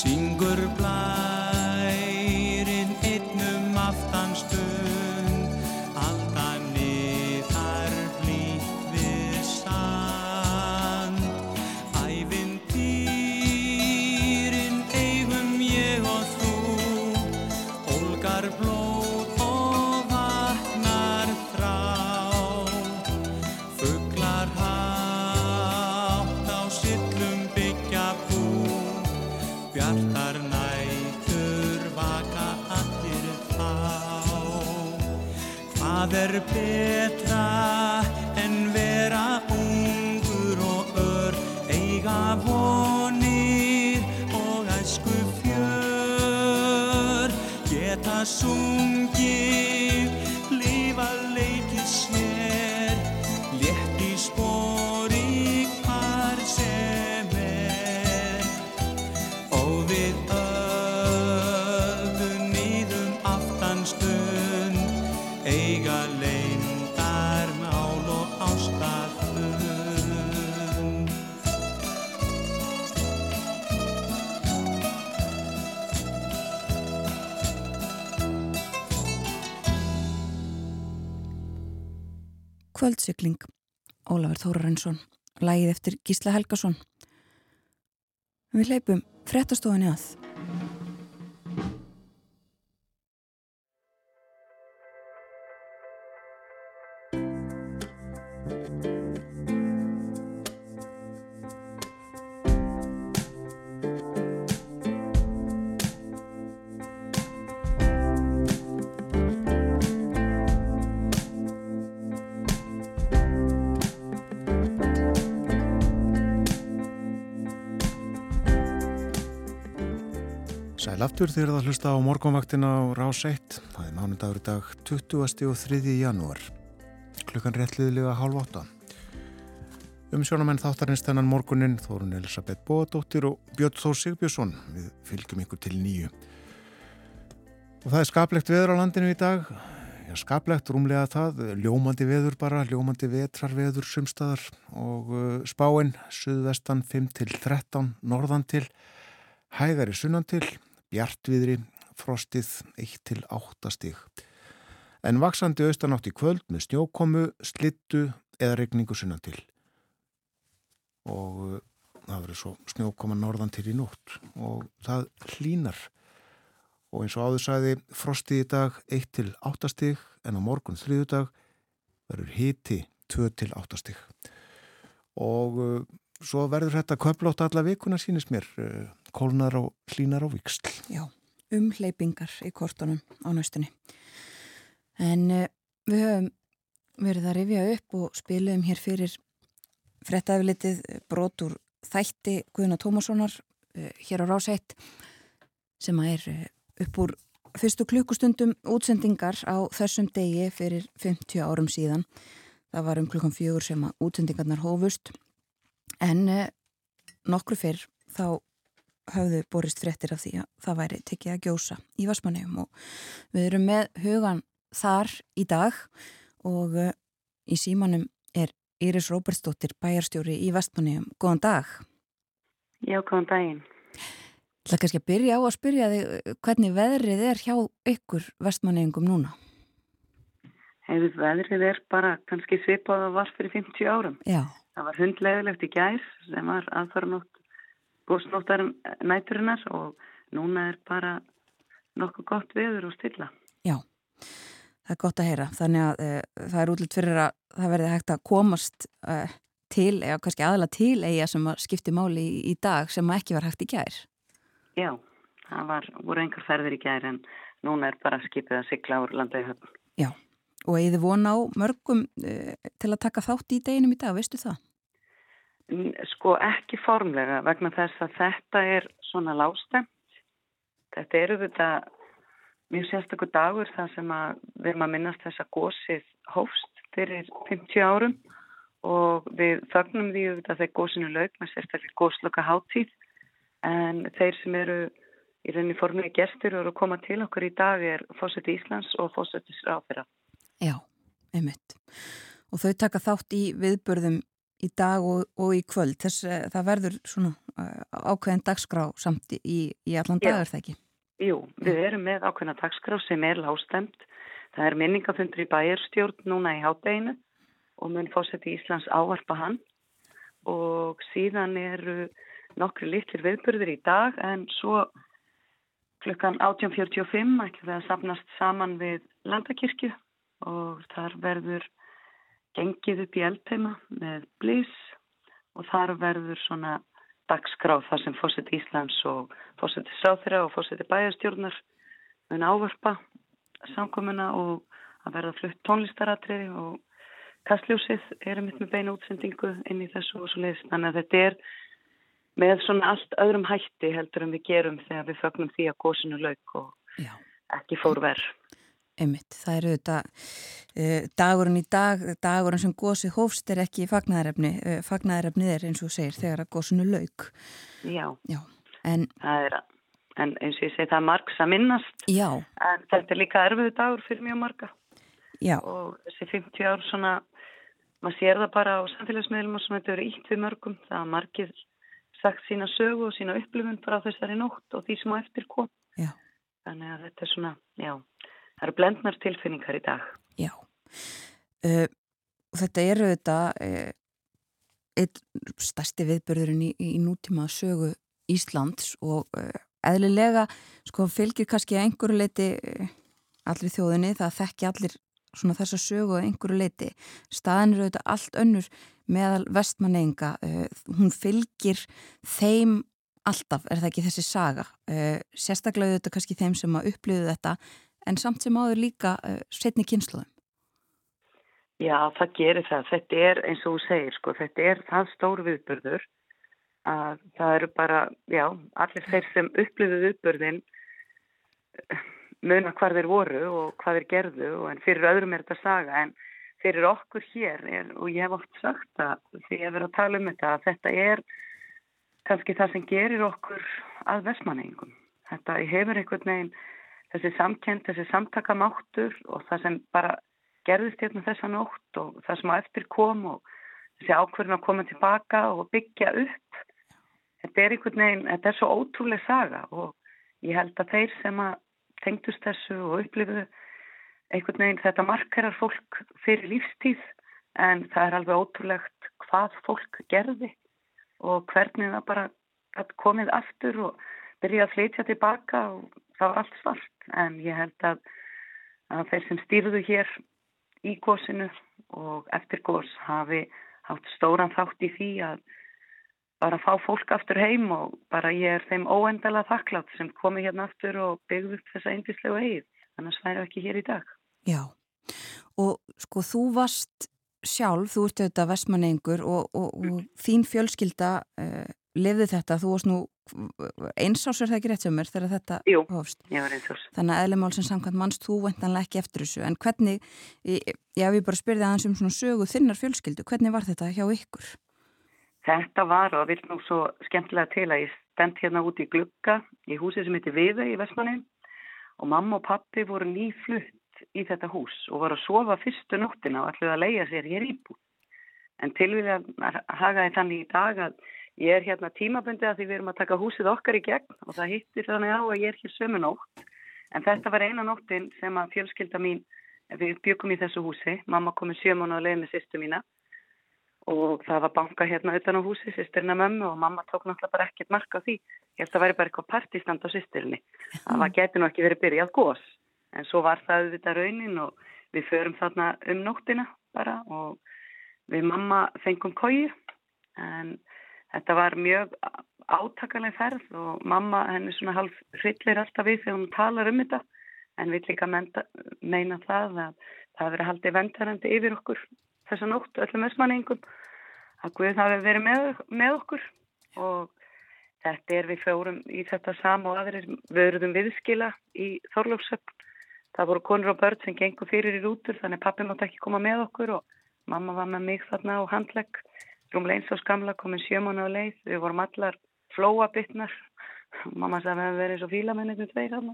Syngur blærin Kvöldsikling, Ólafur Þórarensson, lægið eftir Gísla Helgason. Við leipum frettastofinni að. Aftur þegar það hlusta á morgunvaktina á Rás 1. Það er mánudagur í dag 20. og 3. janúar. Klukkan réttliðilega hálf 8. Um sjónamenn þáttarins þennan morgunin Þórun Elisabeth Bóadóttir og Björn Þór Sigbjörnsson. Við fylgjum ykkur til nýju. Og það er skaplegt veður á landinu í dag. Já, skaplegt, rúmlega það. Ljómandi veður bara, ljómandi vetrarveður sumstaðar og uh, spáinn, suðvestan 5 til 13, norðan til Hægari sunnan til, bjartviðri, frostið 1 til 8 stíg. En vaksandi austanátt í kvöld með snjókomu, slittu eða regningu sunnan til. Og uh, það verður svo snjókoma norðan til í nótt og það hlínar. Og eins og áður sæði frostið í dag 1 til 8 stíg en á morgun þriðudag verður hiti 2 til 8 stíg. Og uh, svo verður þetta köflótt alla vikuna sínist mér. Kólnar og hlínar á viksl. Já, umleipingar í kortunum á næstunni. En uh, við höfum verið að rifja upp og spilum hér fyrir frettæflitið brotur þætti Guðna Tómassonar uh, hér á Ráseitt sem er uh, upp úr fyrstu klukkustundum útsendingar á þessum degi fyrir 50 árum síðan. Það var um klukkan fjögur sem að útsendingarnar hófust en nokkru fyrr þá hafðu borist fréttir af því að það væri tekið að gjósa í Vasmanegum og við erum með hugan þar í dag og uh, í símanum er Íris Róbertsdóttir bæjarstjóri í Vestmanegum. Góðan dag. Já, góðan daginn. Það er kannski að byrja á að spyrja þig uh, hvernig veðrið er hjá ykkur Vestmanegum núna? Hefur veðrið er bara kannski svipað að var fyrir 50 árum. Já. Það var hundlegilegt í gæs sem var aðfara nótt góðsnóttar næturinnar og núna er bara nokkuð gott veður og stilla. Já, það er gott að heyra. Þannig að uh, það er útlitt fyrir að það verði hægt að komast uh, til, eða kannski aðla til eiga sem að skipti máli í, í dag sem ekki var hægt í gær. Já, það var, voru einhver ferðir í gær en núna er bara skipið að sigla úr landaði höfn. Já, og eða vona á mörgum uh, til að taka þátt í deginum í dag, veistu það? Sko ekki formlega vegna þess að þetta er svona lástemt. Þetta eru þetta mjög sérstaklega dagur þar sem að við erum að minnast þess að gósið hófst fyrir 50 árum og við þögnum því að þegar gósinu laug með sérstaklega gósloka háttíð en þeir sem eru í rauninni formlega gestur og eru að koma til okkur í dag er fósætti Íslands og fósætti Sráfira. Já, einmitt. Og þau taka þátt í viðbörðum í dag og, og í kvöld. Þess að það verður svona uh, ákveðin dagskrá samt í, í allan dagar það ekki? Jú, við erum með ákveðina dagskrá sem er lástemt það er minningafundur í bæjarstjórn núna í hátteginu og mun fórseti Íslands ávarpa hann. Og síðan eru nokkru litlir viðburður í dag en svo klukkan 18.45 ekki það sapnast saman við landakirkju og þar verður gengið upp í eldheima með blís og þar verður svona dagskráð þar sem fósiti Íslands og fósiti Sáþyra og fósiti bæjastjórnar mun ávarpa samkomuna og að verða flutt tónlistaratriði og kastljósið er mitt með beina útsendingu inn í þessu og svo leiðist. Þannig að þetta er með svona allt öðrum hætti heldur en við gerum þegar við fögnum því að góðsinu lauk og Já. ekki fór verð. Einmitt, það eru þetta uh, dagurinn í dag, dagurinn sem gósið hófst er ekki fagnæðarefni, uh, fagnæðarefnið er eins og segir þegar að gósinu lauk. Já, Já. En, það er en eins og ég segi það er margs að minnast, já, en þetta er líka erfiðu dagur fyrir mjög marga já, og þessi 50 ár svona, maður sér það bara á samfélagsmiðlum og svona þetta eru ítt við mörgum, það að margir sagt sína sögu og sína upplifun bara á þessari nótt og því sem á eftir kom. Já. Þannig að þetta er svona, já, það eru blendnar tilfinningar í dag. já. Uh, og þetta eru þetta uh, eitt stærsti viðbörðurinn í, í nútíma sögu Íslands og uh, eðlilega sko fylgir kannski að einhverju leiti uh, allir þjóðinni, það þekki allir svona þessa sögu að einhverju leiti staðin eru þetta allt önnur meðal vestmanneinga uh, hún fylgir þeim alltaf, er það ekki þessi saga uh, sérstaklega þetta kannski þeim sem að upplýðu þetta en samt sem áður líka uh, setni kynsluðum Já, það gerir það. Þetta er eins og þú segir, sko, þetta er það stór viðbörður að það eru bara, já, allir þeir sem upplifið viðbörðin muna hvað þeir voru og hvað þeir gerðu en fyrir öðrum er þetta saga en fyrir okkur hér er, og ég hef oft sagt að því hef verið að tala um þetta að þetta er kannski það sem gerir okkur að vestmanningum. Þetta hefur einhvern veginn þessi samkend, þessi samtakamáttur og það sem bara gerðist hérna þessa nótt og það sem á eftir kom og þessi ákverðin að koma tilbaka og byggja upp. Þetta er einhvern veginn, þetta er svo ótrúlega saga og ég held að þeir sem að tengdust þessu og upplifuðu einhvern veginn þetta markerar fólk fyrir lífstíð en það er alveg ótrúlegt hvað fólk gerði og hvernig það bara komið aftur og byrjaði að flytja tilbaka og það var allt svart. En ég held að, að þeir sem stýrðu hér í gósinu og eftir gós hafi haft stóran þátt í því að bara fá fólk aftur heim og bara ég er þeim óendala þakklátt sem komi hérna aftur og byggðu upp þessa eindislegu eigið. Annars væri ekki hér í dag. Já. Og sko þú varst sjálf, þú ert auðvitað vestmannengur og, og, og þín fjölskylda uh, lifði þetta, þú varst nú einsás er það ekki rétt sem er þegar þetta Jú, hófst. ég var einsás. Þannig að eðlemál sem samkvæmt mannst þú vendanlega ekki eftir þessu, en hvernig, já við bara spyrðið aðeins um svona sögu þinnar fjölskyldu, hvernig var þetta hjá ykkur? Þetta var og vil nú svo skemmtilega til að ég stend hérna út í glugga í húsi sem heitir Viða í Vestmannin og mamma og pappi voru nýflutt í þetta hús og var að sofa fyrstu nóttina og ætluði að leia sér hér íbú. En tilvíðið að hagaði þannig í dag að ég er hérna tímabundið að því við erum að taka húsið okkar í gegn og það hittir þannig á að ég er hér sömu nótt. En þetta var eina nóttin sem að fjölskylda mín, við byggum í þessu húsi, mamma komið sjöman og leiði með sýstu mína og það var banka hérna utan á húsi, sýsturina mömmu og mamma tók náttúrulega bara ekkert marka á því. Ég held að það væri bara eitthvað partistand á sýsturinni. Það geti nú ekki verið byrjað gós en svo var það auðvitað raunin og við förum þarna um nóttina bara og við mamma fengum kói en þetta var mjög átakaleg ferð og mamma henni svona halv hryllir alltaf við þegar hún talar um þetta en við líka menta, meina það að það verið haldið vendarandi yfir okkur þessa nótt öllum össmanningum að Guð hafi verið með, með okkur. Og þetta er við fjórum í þetta sama og aðrir vöruðum viðskila í Þorlóksöpp það voru konur og börn sem gengur fyrir í rútur þannig pappi mátt ekki koma með okkur og mamma var með mig þarna á handlegg rúmlega eins og skamla komin sjöman á leið. Við vorum allar flóabittnar mamma sagði að við verðum svo fílamennir tveir hann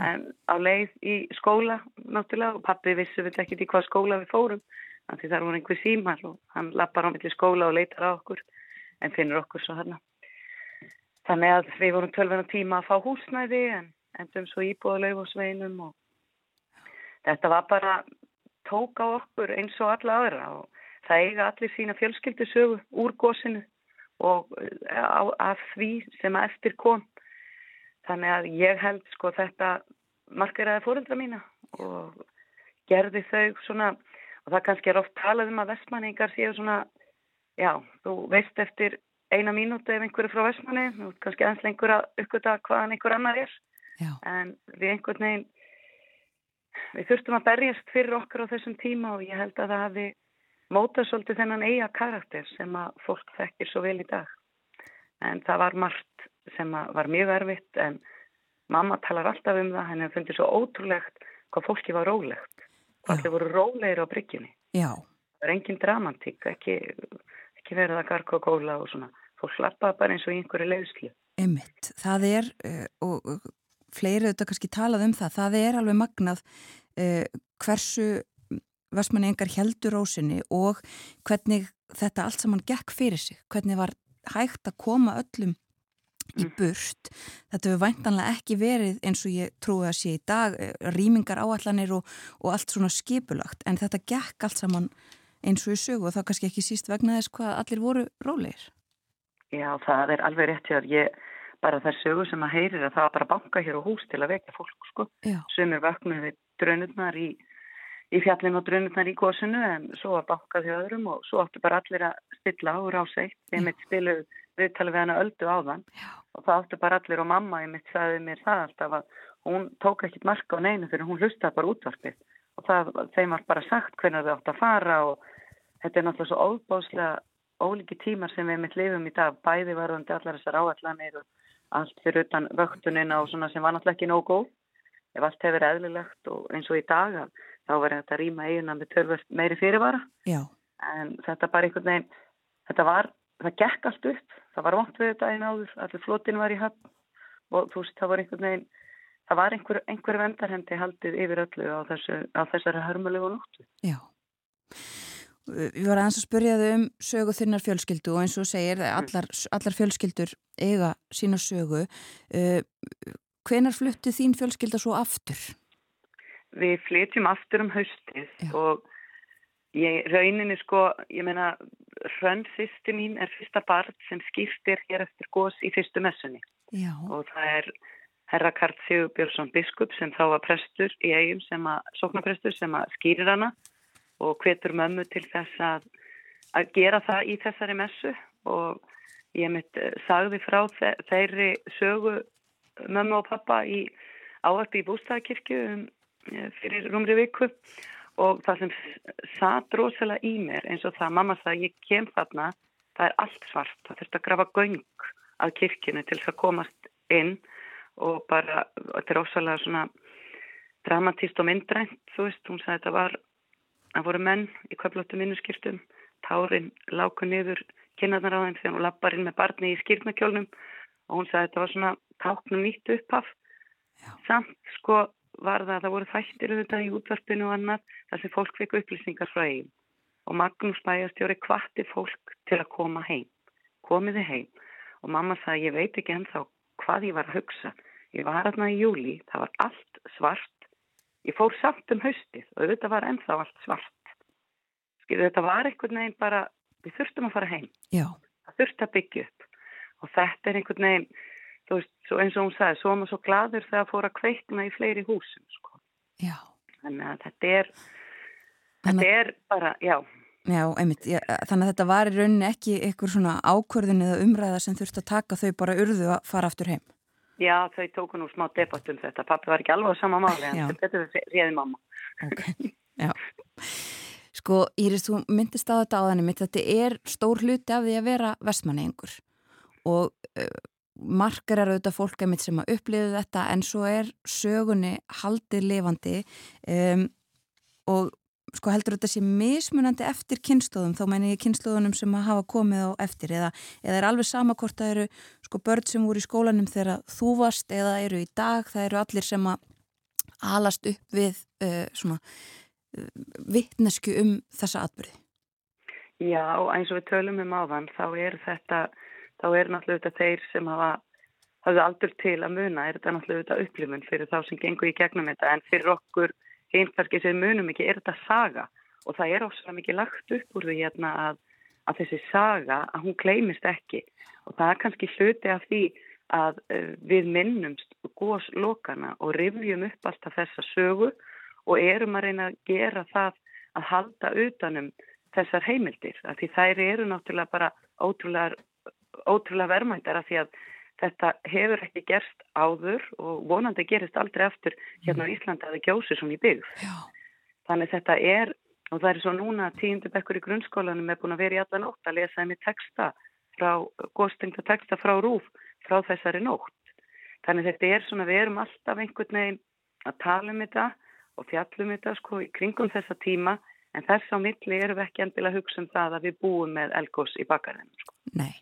en á leið í skóla náttúrulega og pappi vissi við ekki í hvað skóla við fórum þannig að það voru einhver símar og hann lappar á milli skóla og leitar á okkur en finnur okkur svo hann þannig að við vorum tölvena tíma að fá húsnæði en endum svo íbúðuleif og sveinum og þetta var bara tók á okkur eins og alla aðra og það eiga allir sína fjölskyldisögu úr gósinu og eh, af því sem að eftir kom þannig að ég held sko þetta markeraði fóröldra mína og gerði þau svona og það kannski er oft talað um að vestmanningar séu svona já, þú veist eftir eina mínúti ef einhverju frá vestmanni, þú veist kannski aðeins lengur að uppgöta hvaðan einhver annar er já. en við einhvern veginn við þurftum að berjast fyrir okkur á þessum tíma og ég held að það hafi mótað svolítið þennan eiga karakter sem að fólk þekkir svo vel í dag. En það var margt sem var mjög erfitt en mamma talar alltaf um það, henni funnir svo ótrúlegt hvað fólki var rólegt. Hvað allir voru rólegir á bryggjunni. Já. Það var engin dramatík, ekki, ekki verið að garga og góla og svona. Fólk slappaði bara eins og einhverju leiðslu. Ymmitt, það er uh, og fleiri auðvitað kannski talað um það, það er alveg magnað uh, hversu Vestmanni engar heldur ósinni og hvernig þetta allt saman gekk fyrir sig, hvernig var hægt að koma öllum í mm. burt. Þetta hefur væntanlega ekki verið eins og ég trúi að sé í dag eh, rýmingar áallanir og, og allt svona skipulagt, en þetta gekk allt saman eins og í sögu og þá kannski ekki síst vegna þess hvað allir voru rólegir. Já, það er alveg rétt hér. Ég bara þær sögur sem að heyrir að það var bara banka hér á hús til að vekja fólk sko sem er vaknað við drönurnar í, í fjallin og drönurnar í góðsunu en svo var bankað hjá öðrum og svo áttu bara allir að stilla á ráseitt ég mitt stilu viðtali við hana öldu á þann og það áttu bara allir og mamma ég mitt sagði mér það alltaf að hún tók ekkit marka á neinu fyrir hún hlustaði bara útvarpið. Og það, þeim var bara sagt hvernig þau áttu að fara og þetta er náttúrulega svo óbáslega óliki tímar sem við mitt lifum í dag bæði varðandi allar þessar áallanir og allt fyrir utan vöktunina og svona sem var náttúrulega ekki nóg góð. Ef allt hefur eðlilegt og eins og í dag þá var þetta að rýma eiguna með tölvöld meiri fyrirvara. Já. en þetta bara einhvern veginn þetta var, það gekk allt upp. Það var vant við þetta einn áður, allir flotin var í höfn. Og þú veist, það var einhvern veginn það var einhver, einhver vendarhendi haldið yfir öllu á, þessu, á þessari hörmulegu nóttu. Já. Við varum aðeins að spyrja þau um sögu þinnar fjölskyldu og eins og segir allar, allar fjölskyldur eiga sína sögu. Hvenar fluttu þín fjölskylda svo aftur? Við flytjum aftur um haustið Já. og ég, rauninni sko, ég meina, hrönn sýsti mín er fyrsta barn sem skiptir hér eftir gós í fyrstu messunni. Já. Og það er herra Karl Sigur Björnsson biskup sem þá var prestur í eigum sem að, sóknaprestur sem að skýrir hana og hvetur mömmu til þess að, að gera það í þessari messu og ég mitt eh, sagði frá þeirri sögu mömmu og pappa í ávarpi í bústæðakirkju um, fyrir rúmri viku og það sem satt rosalega í mér eins og það, mamma sagði, ég kem þarna, það er allt svart, það þurft að grafa göng að kirkjunu til þess að komast inn og bara, þetta er rosalega svona dramatíst og myndrænt, þú veist, hún sagði þetta var, það voru menn í köflóttum vinnuskiptum, tárin láku niður kynnaðnar á þeim þegar hún lappar inn með barni í skýrnakjólnum og hún sagði þetta var svona táknum nýtt upphaf Já. samt sko var það að það voru þættir auðvitað í útvarpinu og annað þar sem fólk fekk upplýsingar frá eigin og Magnús bæjastjóri kvatti fólk til að koma heim komiði heim. Og mamma sagði ég veit ekki ennþá hvað ég var að hugsa. Ég var aðna í júli, það var allt svart. Ég fór samt um haustið og auðvitað var ennþá allt svart. Skilu þetta var einhvern veginn bara við þurftum að fara heim. Já. það þurfti að byggja upp. Og þetta er einhvern veginn þú veist, eins og hún sagði, svo var maður svo gladur þegar það fór að kveikna í fleiri húsum sko. Já. Þannig að þetta er þetta Þannig... er bara, já Já, einmitt, já, þannig að þetta var í rauninni ekki einhver svona ákvörðin eða umræða sem þurfti að taka þau bara urðu að fara aftur heim Já, þau tóku nú smá debatt um þetta pappi var ekki alveg á sama máli en þetta réði mamma okay. Já Sko, Íris, þú myndist á þetta áðanum þetta er stór hluti af því að vera vestmanni einhver og uh, margar er auðvitað fólk emitt sem að upplifu þetta en svo er sögunni haldið lifandi um, og sko heldur þetta sé mismunandi eftir kynnslóðum, þá mæn ég kynnslóðunum sem að hafa komið á eftir eða, eða er alveg sama hvort það eru sko börn sem voru í skólanum þegar þú varst eða eru í dag, það eru allir sem að alast upp við uh, svona uh, vittnesku um þessa atbyrði. Já, eins og við tölum um áðan þá er þetta þá er náttúrulega þeir sem hafa hafðu aldur til að muna, er þetta náttúrulega upplifun fyrir þá sem gengur í gegnum þetta. En fyrir okkur einhverski sem munum ekki er þetta saga. Og það er ósala mikið lagt upp úr því hérna að, að þessi saga að hún kleimist ekki. Og það er kannski hluti af því að uh, við minnumst góðslokana og rifjum upp alltaf þessa sögu og erum að reyna að gera það að halda utanum þessar heimildir. Af því þær eru náttúrulega bara ótrúlega ótrúlega verðmæntara því að þetta hefur ekki gerst áður og vonandi gerist aldrei aftur hérna á Íslanda að það gjósi svona í byggð. Já. Þannig þetta er, og það er svo núna tíundu bekkur í grunnskólanum er búin að vera í alla nótt að lesa henni texta frá, góðstengta texta frá rúf frá þessari nótt. Þannig þetta er svona, við erum alltaf einhvern veginn að tala um þetta og fjallum þetta sko í kringum þessa tíma en þess á milli erum við ekki endilega að hugsa um það að við búum með elgós í bakarinn. Sko. Nei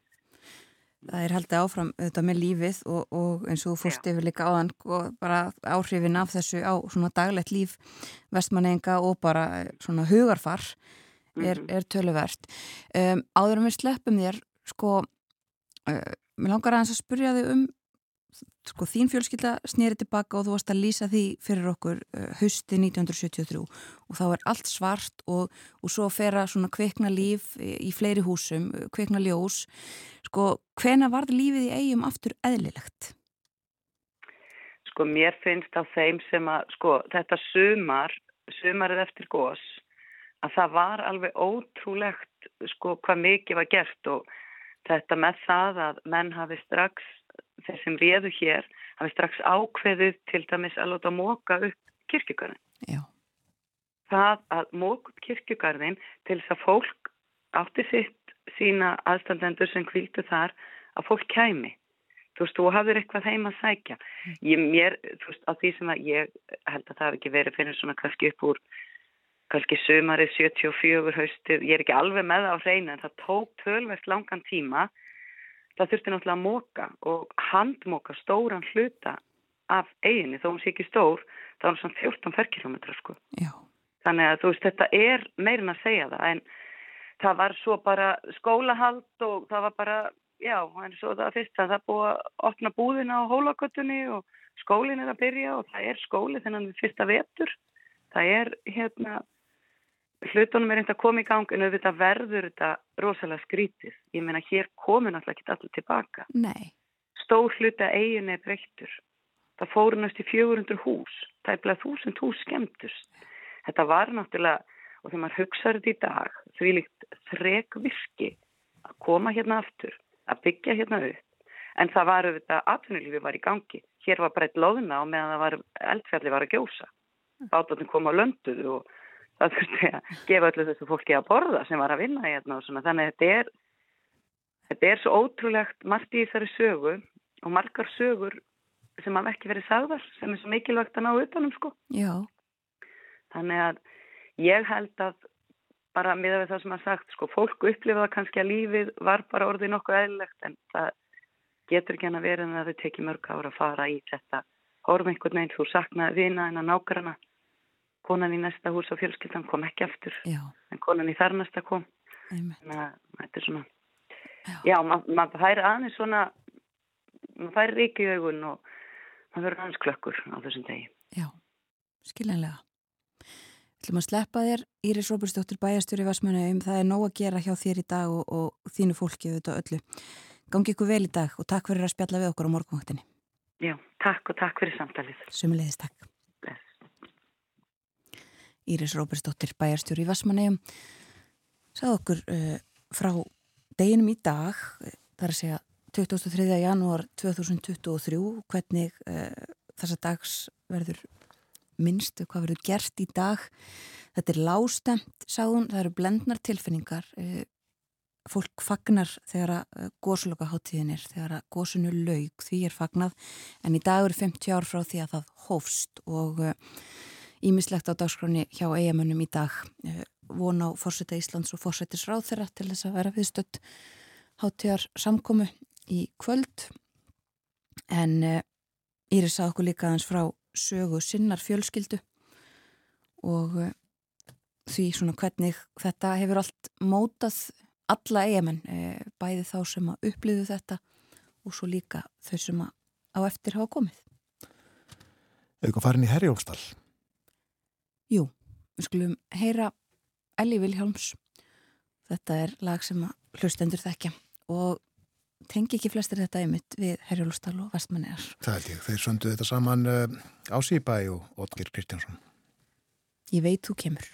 það er haldið áfram auðvitað með lífið og, og eins og fórst yfir líka áðan og bara áhrifin af þessu á svona daglegt líf vestmannenga og bara svona hugarfar er, mhm. er töluvert um, áður um við sleppum þér sko, uh, mér langar að hans að spurja þig um sko þín fjölskylda snýri tilbaka og þú varst að lýsa því fyrir okkur uh, hausti 1973 og þá er allt svart og, og svo fer að svona kveikna líf í, fleiri húsum, uh, kveikna ljós sko hvena varð lífið í eigum aftur eðlilegt? Sko mér finnst á þeim sem að sko þetta sumar, sumarið eftir gós að það var alveg ótrúlegt sko hvað mikið var gert og þetta með það að menn hafi strax þeir sem réðu hér hafi strax ákveðið til dæmis að láta móka upp kirkjugarðin. Já. Það að móka upp kirkjugarðin til þess að fólk átti sitt sína aðstandendur sem kvildu þar að fólk kæmi þú veist, þú hafðir eitthvað heim að sækja. Ég, mér, þú veist, á því sem að ég held að það hef ekki verið fyrir svona kannski upp úr kannski sömarið 74 haustið, ég er ekki alveg með það á hreinu en það tók tölvert langan tíma það þurfti náttúrulega að móka og handmóka stóran hluta af eiginni, þó hún sé ekki stór þá er það svona 14 ferkilometra sko. Já. þannig að þú veist, þetta er meirin að segja það en það var svo bara skólahald og það var bara já, en svo það fyrst að það búið að opna búðina á hólakötunni og skólinn er að byrja og það er skóli þennan við fyrsta vetur. Það er hérna hlutunum er eitthvað að koma í gang en auðvitað verður þetta rosalega skrítið. Ég meina hér komur náttúrulega ekki allir tilbaka. Nei. stór hluta eigin er breyttur. Það fóru næst í 400 hús það er bleið 1000 hús skemmtust þetta var náttúrulega og þegar maður hugsaður þetta í dag því líkt þrek virki að koma hérna aftur að byggja hérna upp. En það var auðvitað atvinnulífi var í gangi. Hér var breytt loðna og meðan það var eldfjalli var að gjósa. Bátarnir koma á lönduðu og það þurfti að gefa öllu þessu fólki að borða sem var að vinna hérna og svona. Þannig að þetta er þetta er svo ótrúlegt margt í þessari sögu og margar sögur sem hafa ekki verið sagðar sem er svo mikilvægt að ná utanum sko. Já. þannig að ég held að bara miða við það sem að sagt sko fólk upplifaða kannski að lífið var bara orðið nokkuð eðlilegt en það getur ekki hann að vera en að þau tekið mörg ára að fara í þetta. Horfum einhvern veginn þú saknaði vina en að nágrana konan í næsta hús á fjölskyldan kom ekki aftur. Já. en konan í þar næsta kom. Þannig að þetta er svona já, já maður mað fær aðeins svona maður fær ríki í augun og maður verður aðeins klökkur á þessum degi. Já, skiljanlega. Þú ætlum að sleppa þér Íris Róbursdóttir bæjastjóri Vasmanauðum það er nóg að gera hjá þér í dag og, og þínu fólki auðvitað öllu. Gangi ykkur vel í dag og takk fyrir að spjalla við okkur á morgunvaktinni. Já, takk og takk fyrir samtalið. Sumulegis takk Íris Róbersdóttir bæjarstjóri í Vasmanegum sagði okkur uh, frá deginum í dag þar að segja 23. janúar 2023 hvernig uh, þessa dags verður minnst hvað verður gert í dag þetta er lástemt sagðun, það eru blendnar tilfinningar uh, fólk fagnar þegar að góðslokkaháttíðin er þegar að góðsunu laug því er fagnað en í dag eru 50 ár frá því að það hófst og Ímislegt á dagskráni hjá eigamönnum í dag eh, von á fórseta Íslands og fórsetisráð þeirra til þess að vera viðstödd háttíðar samkomu í kvöld en uh, Íris sað okkur líka aðeins frá sögu sinnar fjölskyldu og uh, því svona hvernig þetta hefur allt mótað alla eigamenn, uh, bæði þá sem að upplifu þetta og svo líka þau sem að á eftir hafa komið. Eða eitthvað farin í Herjólfstall? Jú, við skulum heyra Elli Vilhjálms. Þetta er lag sem hlustendur þekkja og tengi ekki flestir þetta einmitt við Herjólfstall og Vestmannegar. Það held ég. Þeir söndu þetta saman uh, á Sýbæ og Otger Kristjánsson. Ég veit þú kemur.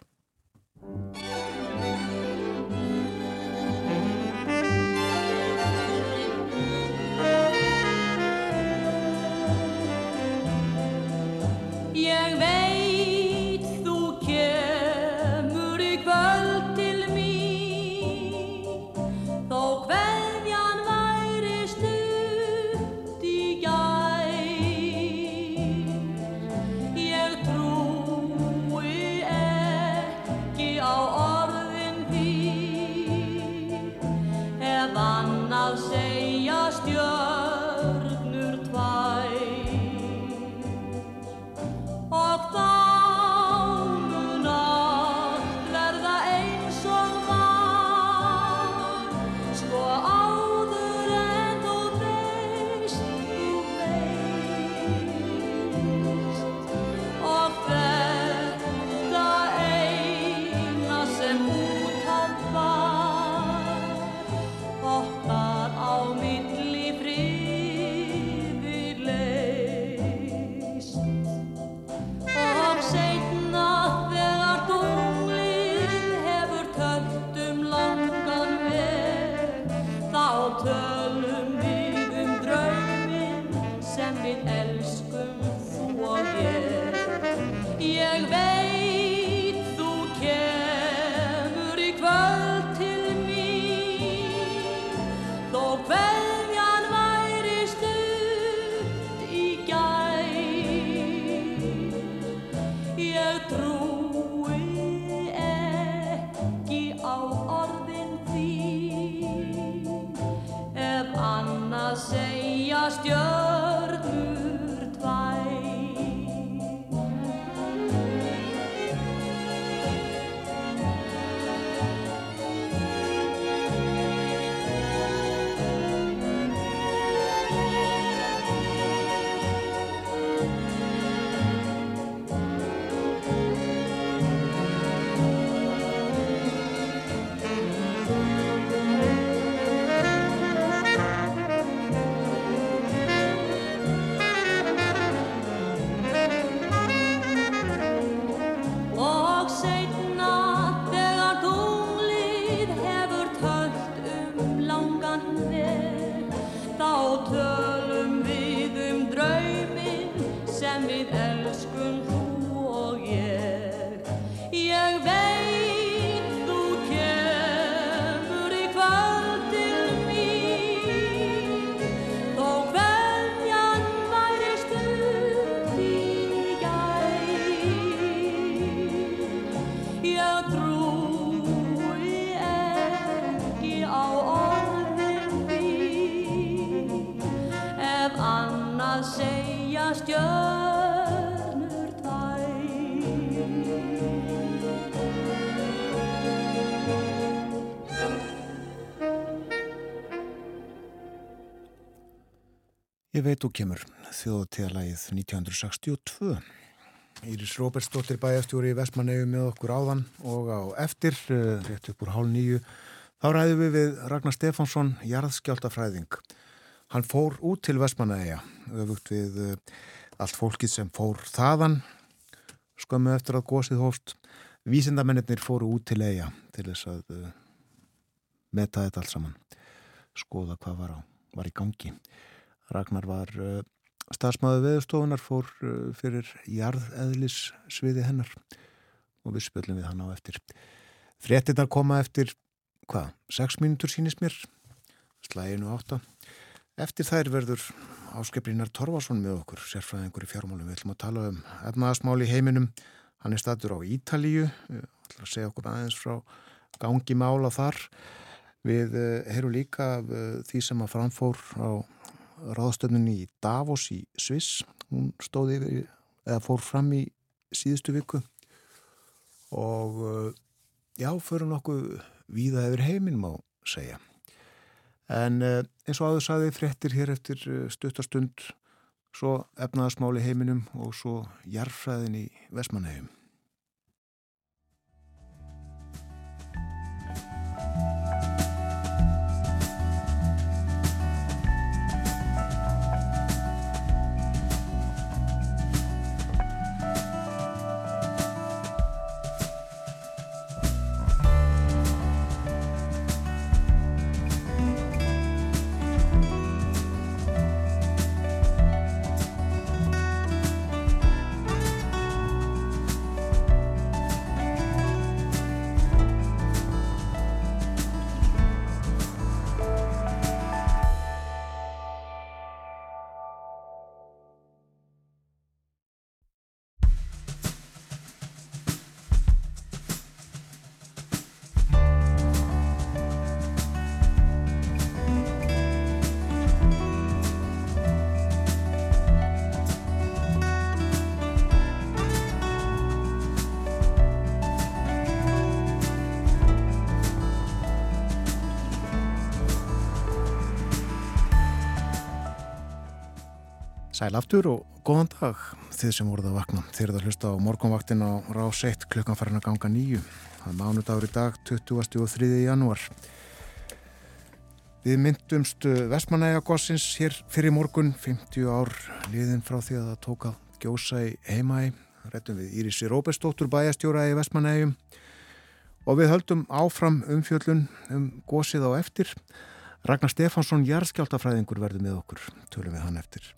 Ég veit og kemur þjóðtíðalagið 1962. Íris Róbertsdóttir bæjastjóri í Vestmanneju með okkur áðan og á eftir, eh, rétt upp úr hálf nýju, þá ræðum við við Ragnar Stefánsson, jarðskjáltafræðing. Hann fór út til Vestmanneja, öfugt við eh, allt fólkið sem fór þaðan, skömmu eftir að gósið hófst. Vísindamennir fóru út til eiga til þess að uh, meta þetta allt saman, skoða hvað var, á, var í gangi. Ragnar var uh, stafsmaður veðurstofunar, fór uh, fyrir jarðeðlis sviði hennar og við spöllum við hann á eftir. Frettinnar koma eftir, hvað, 6 mínútur sínist mér, slæginu átta. Eftir þær verður Áskepprinar Torvarsson með okkur, sérfræðingur í fjármálum. Við ætlum að tala um efnaðasmál í heiminum. Hann er statur á Ítalíu, við ætlum að segja okkur aðeins frá gangi mála þar. Við heyrum líka því sem að framfór á ráðstöfnunni í Davos í Sviss. Hún stóði yfir, eða fór fram í síðustu viku og já, fyrir nokkuð víða yfir heiminn má segja. En eins og áður saði fréttir hér eftir stuttastund svo efnaðasmáli heiminum og svo jarfræðin í Vesmanheim. Sæl aftur og góðan dag þið sem voruð að vakna. Þið eruð að hlusta á morgunvaktin á rás 1 klukkan farin að ganga nýju. Það er mánudagur í dag 20. og 3. janúar. Við myndumst Vestmanæjagossins hér fyrir morgun 50 ár liðin frá því að það tók að gjósa í heimæi. Rættum við Írisi Róbestóttur bæjastjóra í Vestmanæjum og við höldum áfram umfjöllun um gósið á eftir. Ragnar Stefánsson, jarðskjáltafræðingur verður með okkur. Tölum við hann eftir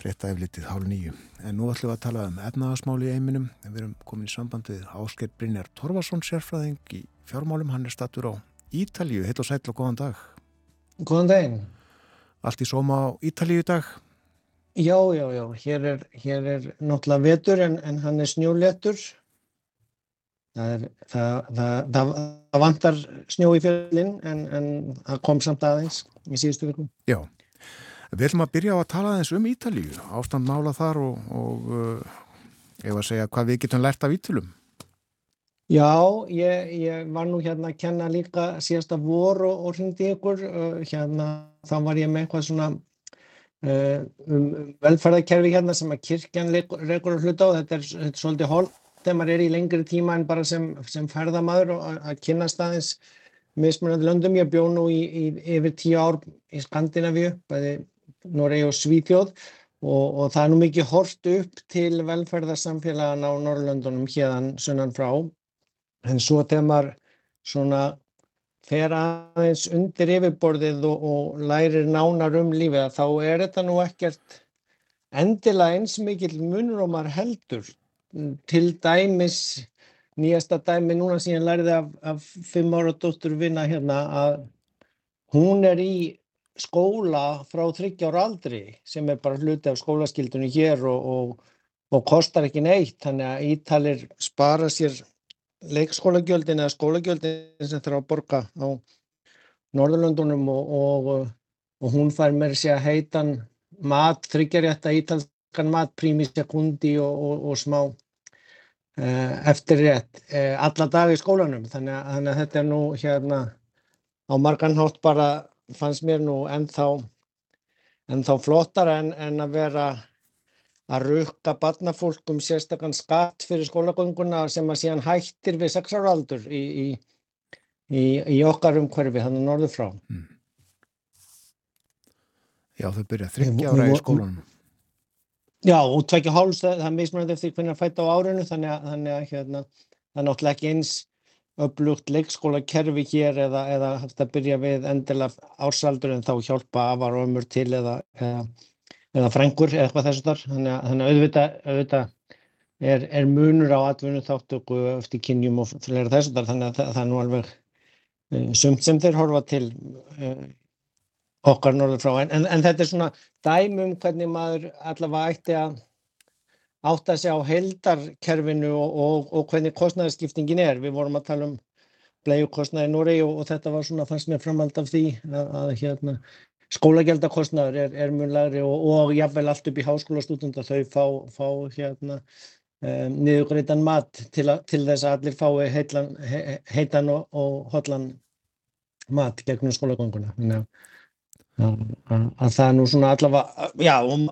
frétta eflitið hálf nýju. En nú ætlum við að tala um efnaðasmáli í eiminum. Við erum komin í samband við Ásker Brynjar Torfarsson, sérfræðing í fjármálum. Hann er statur á Ítalíu. Heill og sæll og góðan dag. Góðan daginn. Allt í sóma á Ítalíu í dag? Já, já, já. Hér er, hér er náttúrulega vetur en, en hann er snjóléttur. Það, er, það, það, það vantar snjó í fjölinn en, en það kom samt aðeins í síðustu vikum. Já. Við ætlum að byrja á að tala aðeins um Ítalíu, ástand mála þar og, og uh, ef að segja hvað við getum lært af Ítölum. Já, ég, ég var nú hérna að kenna líka síðasta vor og, og hringdi ykkur, uh, hérna þá var ég með eitthvað svona uh, um velferðarkerfi hérna sem að kirkjan reykur að hluta á, þetta er, þetta er svolítið hólk þegar maður er í lengri tíma en bara sem, sem ferðamaður og að, að kynna staðins mismunandi löndum. Ég bjó nú í, í yfir tíu ár í Skandinavíu, bæði Noregi og Svíþjóð og, og það er nú mikið hort upp til velferðarsamfélagan á Norrlöndunum hérðan sunnan frá. En svo þegar maður svona fer aðeins undir yfirborðið og, og lærir nánar um lífið þá er þetta nú ekkert endilega eins mikil munur og maður heldur. Til dæmis nýjasta dæmi núna sem ég læriði af, af fimm ára dóttur vinna hérna að hún er í skóla frá 30 ára aldri sem er bara hluti af skólaskildunni hér og, og, og kostar ekki neitt. Þannig að Ítalir spara sér leikskólagjöldin eða skólagjöldin sem þarf að borga á Norðurlöndunum og, og hún fær með sér að heitan mat, þryggjarétta ítalskan mat, prími sekundi og smá uh, eftirrétt uh, alla dag í skólanum. Þannig að, þannig að þetta er nú hérna á marganhátt bara fannst mér nú ennþá en þá flottara en, en að vera að rukka barnafólk um sérstakann skatt fyrir skólagönguna sem að síðan hættir við sexaraldur í, í, í, í okkar umhverfi þannig norður frá. Mm. Já, þau byrja þryggja ára í skólanum. Já, og tvekja háls, það er mismunandi eftir hvernig að fæta á árinu, þannig að, þannig að hérna, það er náttúrulega ekki eins upplugt leikskólakerfi hér eða, eða hægt að byrja við endilega ársaldur en þá hjálpa afar og ömur til eða, eða, eða frengur eða eitthvað þessu þar. Þannig að, þannig að auðvitað, auðvitað er, er munur á atvinnu þáttöku eftir kynjum og fleira þessu þar, þannig að það, það er nú alveg uh, sumt sem þeir horfa til uh, okkar norður frá en, en, en þetta er svona dæmum hvernig maður allavega ætti að átta sig á heldarkerfinu og, og, og hvernig kostnæðarskiptingin er. Við vorum að tala um bleiukostnæði í Noregi og, og þetta var svona fannst mér framhald af því að, að hérna, skólagjaldakostnæður er, er mjög lagri og jáfnveil allt upp í háskólastúdunda þau fá, fá hérna, um, niðugreitan mat til, a, til þess að allir fái heitan, he, og hotlan mat gegnum skólagönguna. Að að það er nú svona allavega, já, um,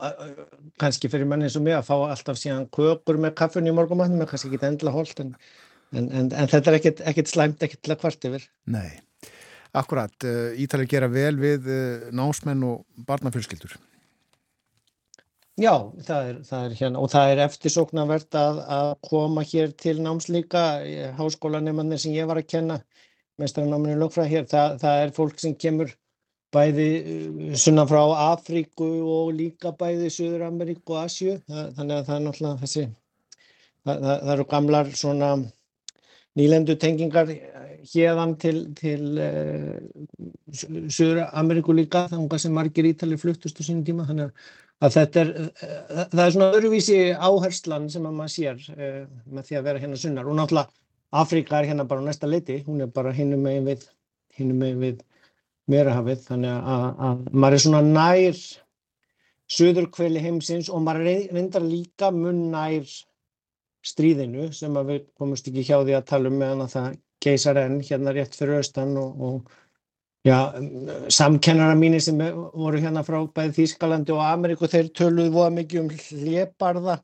kannski fyrir manni eins og mig að fá alltaf síðan kökur með kaffunni í morgumannum er kannski ekki endla holdt en, en, en, en þetta er ekkit, ekkit slæmt, ekkit til að hvart yfir. Nei, akkurat, Ítalið gera vel við námsmenn og barnafjölskyldur. Já, það er, það er hérna og það er eftirsóknarvert að, að koma hér til námslíka, háskólanemannir sem ég var að kenna, mestranáminu lögfræð hér, það, það er fólk sem kemur bæði sunna frá Afríku og líka bæði Suður Ameríku og Asju þannig að það er náttúrulega þessi það, það, það eru gamlar svona nýlendu tengingar hérðan til, til uh, Suður Ameríku líka þannig sem margir ítali fluttust á sínum tíma. Þannig að þetta er uh, það er svona öruvísi áherslan sem að maður sér uh, með því að vera hérna sunnar. Og náttúrulega Afríka er hérna bara á næsta leiti. Hún er bara hinnum megin við hinnum megin við Merahafið þannig að, að maður er svona nær söðurkveli heimsins og maður reyndar líka mun nær stríðinu sem við komumst ekki hjá því að tala um meðan að það geysar enn hérna rétt fyrir austan og, og já, samkennara mínir sem voru hérna frá bæði Þýskalandi og Ameríku þeir töluðu voða mikið um hleparða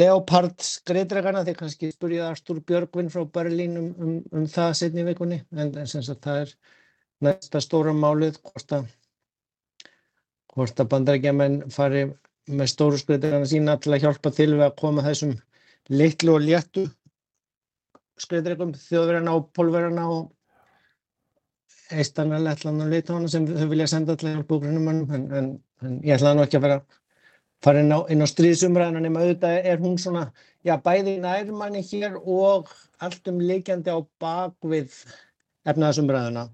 Leopard skreitregana þeir kannski spurjaði Artur Björgvin frá Berlín um, um, um það setni vikunni en, en sem sagt það er næsta stóra málið hvort að, að bandarækjamenn fari með stóru skreitirana sína til að hjálpa til við að koma þessum litlu og léttu skreitirleikum þjóðverðarna og pólverðarna og eistana, lettlan og litána sem þau vilja senda til að hjálpa úgrunumannum en, en, en ég ætlaði nú ekki að vera fara inn á, á stríðsumræðina nema auðvitað er hún svona, já bæði nærmanni hér og allt um leikjandi á bakvið efnaðsumræðina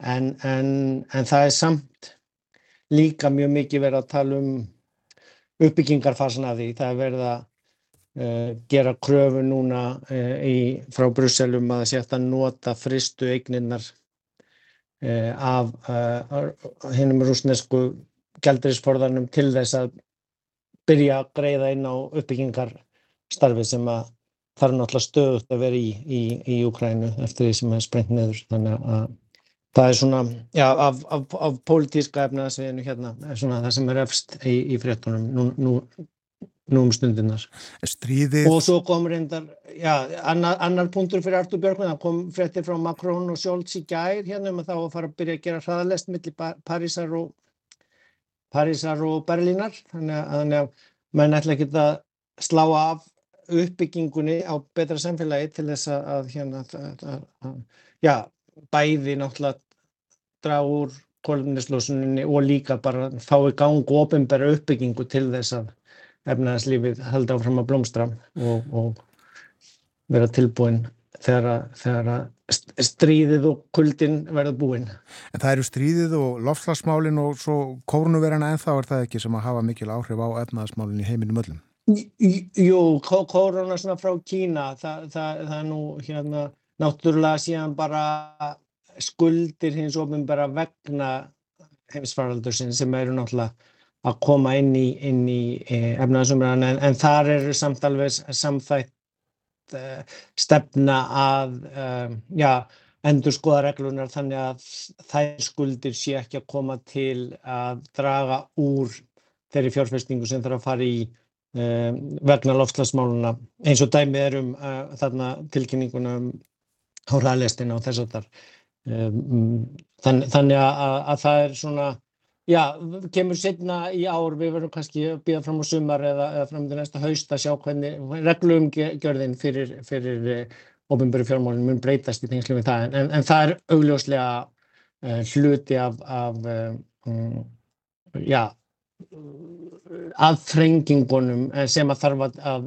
en, en, en það er samt líka mjög mikið verið að tala um uppbyggingarfasan af því. Það er verið að uh, gera kröfu núna uh, í, frá Brusselum að sé að nota fristu eigninnar uh, af hinnum rúsnesku gældrisforðanum til þess að byrja að greiða inn á uppbyggingarstarfi sem að þarf náttúrulega stöðut að vera í í, í Ukrænu eftir því sem er sprengt neður. Þannig að það er svona, já, af, af, af pólitíska efnaðsveginu hérna, svona það sem er efst í, í fréttunum nú, nú, nú um stundinnar. Stríðið. Og svo kom reyndar, já, annar, annar punktur fyrir Artur Björkman, það kom fréttir frá Macron og Scholz í gær hérna um að þá að fara að byrja að gera hraðalest millir Parísar og Parísar og Berlínar, þannig að, þannig að menn ætla ekki að slá af uppbyggingunni á betra samfélagi til þess að, að hérna, að, já, bæði náttúrulega draga úr kólumnislósuninni og líka bara fái gang og ofinbæra uppbyggingu til þess að efnaðarslífið halda áfram að blómstra og, og vera tilbúin þegar, þegar stríðið og kuldin verða búin. En það eru stríðið og loftslagsmálin og svo kórnuverana en þá er það ekki sem að hafa mikil áhrif á efnaðarsmálin í heiminum öllum? Jú, kóruna frá Kína, það, það, það er nú hérna náttúrulega síðan bara skuldir hins ofinbæra vegna heimsfaraldursin sem eru náttúrulega að koma inn í, í e, efnaðsumræðan en, en þar eru samt alveg samþætt uh, stefna að uh, já, endur skoða reglunar þannig að þær skuldir sé ekki að koma til að draga úr þeirri fjárfestingu sem þarf að fara í um, vegna loftslagsmáluna eins og dæmi er um uh, þarna tilkynninguna um hóraðlestina og þess að þar um, þann, þannig að, að það er svona já, kemur setna í ár við verðum kannski að býða fram á sumar eða, eða fram til næsta haust að sjá hvernig reglumgjörðin fyrir, fyrir ofinböru fjármálinn mun breytast í tengslu við það. En, en, en það er augljóslega uh, hluti af, af um, já aðfrengingunum sem að þarf að,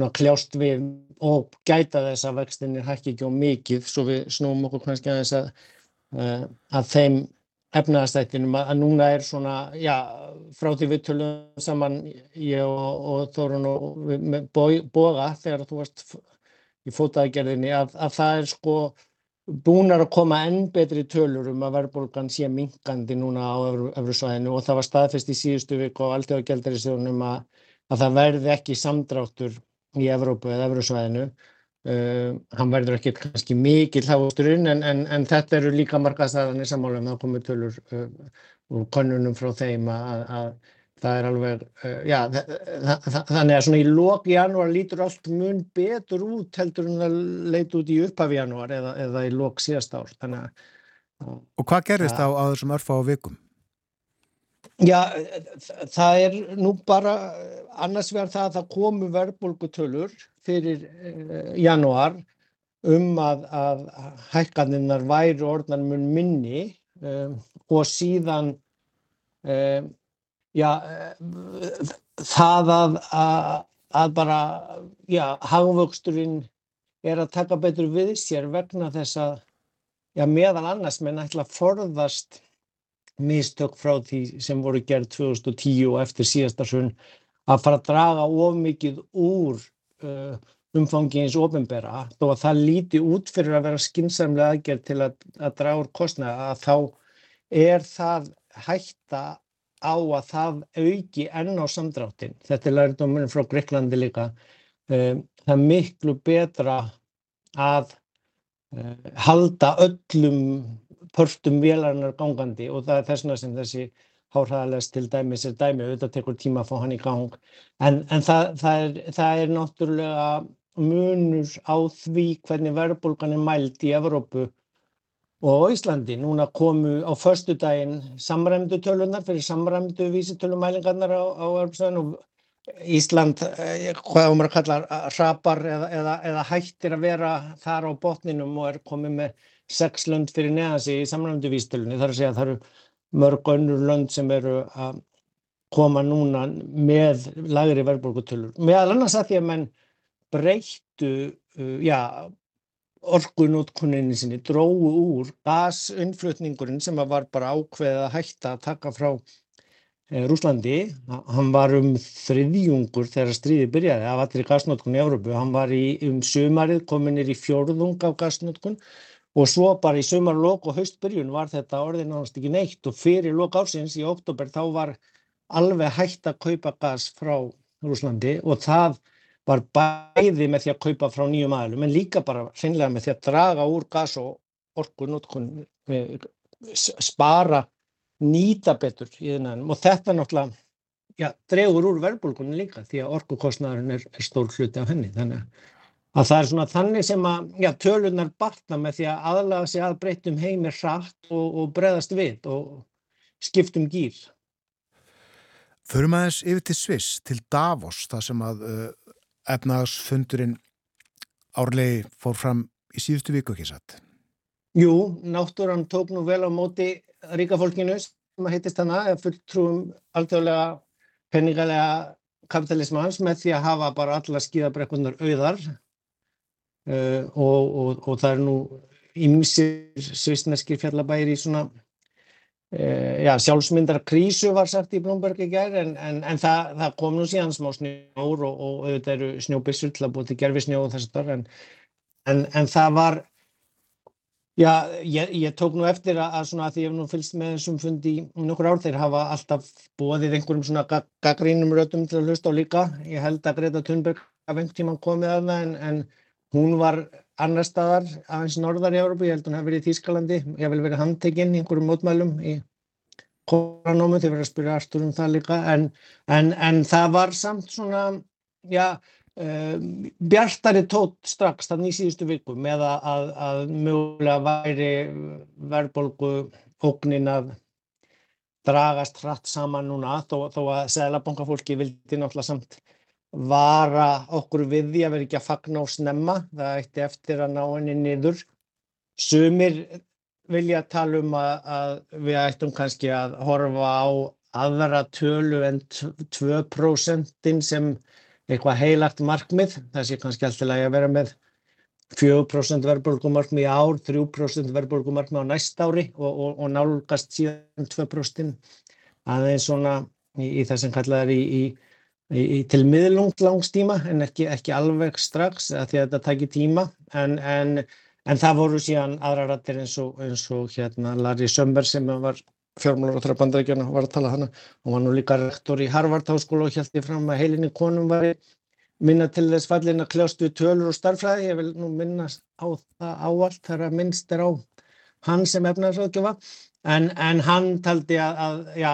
að kljást við og gæta þess að vextinir hækki ekki á mikið svo við snúum okkur kannski að þess að, þeim efnaðastættinum að núna er svona, já, frá því við tölum saman ég og, og Þorun og boga þegar þú varst í fótaðgerðinni að, að það er sko búnar að koma enn betri tölur um að verðbólgan sé minkandi núna á Evrusvæðinu og það var staðfest í síðustu viku á alltjóðagjaldarisjónum að, að það verði ekki samdráttur í Evrópu eða Evrusvæðinu. Uh, hann verður ekki kannski mikill hafusturinn en, en, en þetta eru líka markaðstæðanir sammálum að komu tölur uh, úr konunum frá þeim að, að það er alveg, uh, já, þannig að svona í lóki janúar lítur allt mun betur út heldur en það leit út í upphafi janúar eða, eða í lók síðast ár. Að, Og hvað gerist á, á þessum örfa á vikum? Já, það er nú bara annars vegar það að það komu verðbólgutölur fyrir uh, janúar um að, að hækkaninnar væri orðnar mun minni um, og síðan um, já, það að, að, að bara, hagvöxturinn er að taka betur við sér vegna þess að, já, meðal annars menn ætla að forðast mistök frá því sem voru gerð 2010 og eftir síðasta sunn að fara að draga of mikið úr uh, umfangi eins ofinbera þó að það líti út fyrir að vera skinsamlega aðgerð til að, að draga úr kostnaða að þá er það hætta á að það auki enn á samdráttin. Þetta er lærdómurinn frá Greiklandi líka. Um, það er miklu betra að uh, halda öllum pörtum vélarnar gangandi og það er þessna sem þessi hárhæðalega til dæmis er dæmi, auðvitað tekur tíma að fá hann í gang en, en það, það, er, það er náttúrulega munur á því hvernig verðbólgan er mælt í Evrópu og Íslandi. Núna komu á förstu daginn samræmdu tölunar fyrir samræmdu vísitölumælingarnar á, á Evrópsvæðinu og Ísland, hvað um að kalla rapar eða, eða, eða hættir að vera þar á botninum og er komið með sex lönd fyrir neðan sig í samræmdu vísitölunni. Það er að segja að það eru mörg önnur lönd sem eru að koma núna með lagri verðbólgutölur. Meðal annars að því að menn breyttu uh, já, orkunótkunninni sinni, dróðu úr gasunflutningurinn sem var bara ákveðið að hætta að taka frá eh, Rúslandi. Hann var um þriðjungur þegar stríði byrjaði af allir gasnótkun í Európu. Hann var í, um sömarið kominir í fjórðung af gasnótkun og svo bara í sömarlokk og haustbyrjun var þetta orðin náttúrulega ekki neitt. Og fyrir lok ársins í oktober þá var alveg hægt að kaupa gas frá Rúslandi og það var bæði með því að kaupa frá nýjum aðlum en líka bara hreinlega með því að draga úr gas og orkunótkun spara nýta betur í þennan og þetta náttúrulega já, dregur úr verðbólkunni líka því að orkukostnæðurinn er, er stór hluti af henni. Þannig að það er svona þannig sem að já, tölunar batna með því að aðlaga sig að breytum heimi hratt og, og breðast við og skiptum gýr Förum aðeins yfir til Sviss, til Davos, það sem að uh, efnaðsfundurinn árlegi fór fram í síðustu viku ekki satt? Jú, náttúrann tók nú vel á móti ríka fólkinu sem að heitist hana, fulltrúum alþjóðlega penningalega kapitalismans með því að hafa bara alla skíðabrekkunar auðar uh, og, og, og það er nú ymsir svisneskir fjallabæri í svona uh, já, sjálfsmyndar krísu var sagt í Blomberg í gerð en, en, en það, það kom nú síðan smá snjór og, og auðvitað eru snjóbissur til að búið til gerfi snjó og þess að en, en það var Já, ég, ég tók nú eftir að, að svona að því ég hef nú fylgst með þessum fundi í nokkur ár, þeir hafa alltaf bóðið einhverjum svona gaggrínum rötum til að hlusta á líka. Ég held að Greta Thunberg af einhvern tíman komið að það en hún var annar staðar aðeins norðar í Európa, ég held hún hafi verið í Þýskalandi, ég hef vel verið handtekinn í einhverjum mótmælum í koranómu, þið verður að spyrja Artur um það líka, en, en, en það var samt svona, já, um, bjartari tótt strax þannig í síðustu viku með að, að, að mögulega væri verðbólgu ógnin að dragast hratt saman núna þó, þó að Sæðlabankafólki vildi náttúrulega samt vara okkur við því að vera ekki að fagna og snemma, það eitti eftir að ná henni niður. Sumir vilja tala um að, að við ættum kannski að horfa á aðra tölu en 2% sem eitthvað heilagt markmið, það sé kannski alltaf að vera með 4% verðbólgumarkmið í ár, 3% verðbólgumarkmið á næst ári og, og, og nálgast síðan 2% aðeins svona í, í það sem kallað er í, í, í til miðlungt langstíma en ekki, ekki alveg strax að því að þetta takir tíma. En, en, en það voru síðan aðra rættir eins og, eins og hérna Larry Sömber sem var fjármálar og þrjá var að tala hana. Og var nú líka rektor í Harvard háskóla og ég fram að heilinni konum var minna til þess fallin að kljást við tölur og starfræði, ég vil nú minnast á það áallt þar að minnst er á hann sem efnaðsráðgjöfa en, en hann taldi að, að já,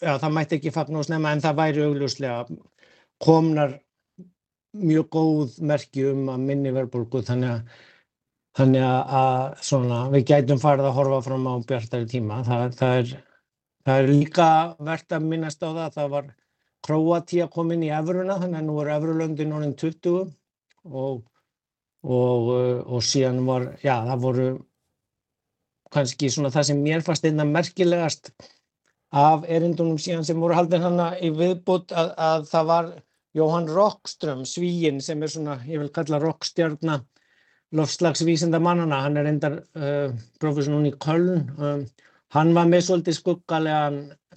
já, það mætti ekki fagn og snemma en það væri augljóslega komnar mjög góð merki um að minni verðbólgu þannig að, þannig að svona, við gætum farið að horfa fram á bjartari tíma. Það, það, er, það er líka verðt að minnast á það að það var Króatía kom inn í efruna þannig að nú er efrulöndin orðin 20 og, og, og síðan var, já það voru kannski svona það sem mér fannst einna merkilegast af erindunum síðan sem voru haldin hana í viðbútt að, að það var Jóhann Rockström, svíinn sem er svona, ég vil kalla rockstjarnar lofslagsvísinda mannana, hann er endar uh, professionún í Köln, um, hann var með svolítið skuggalega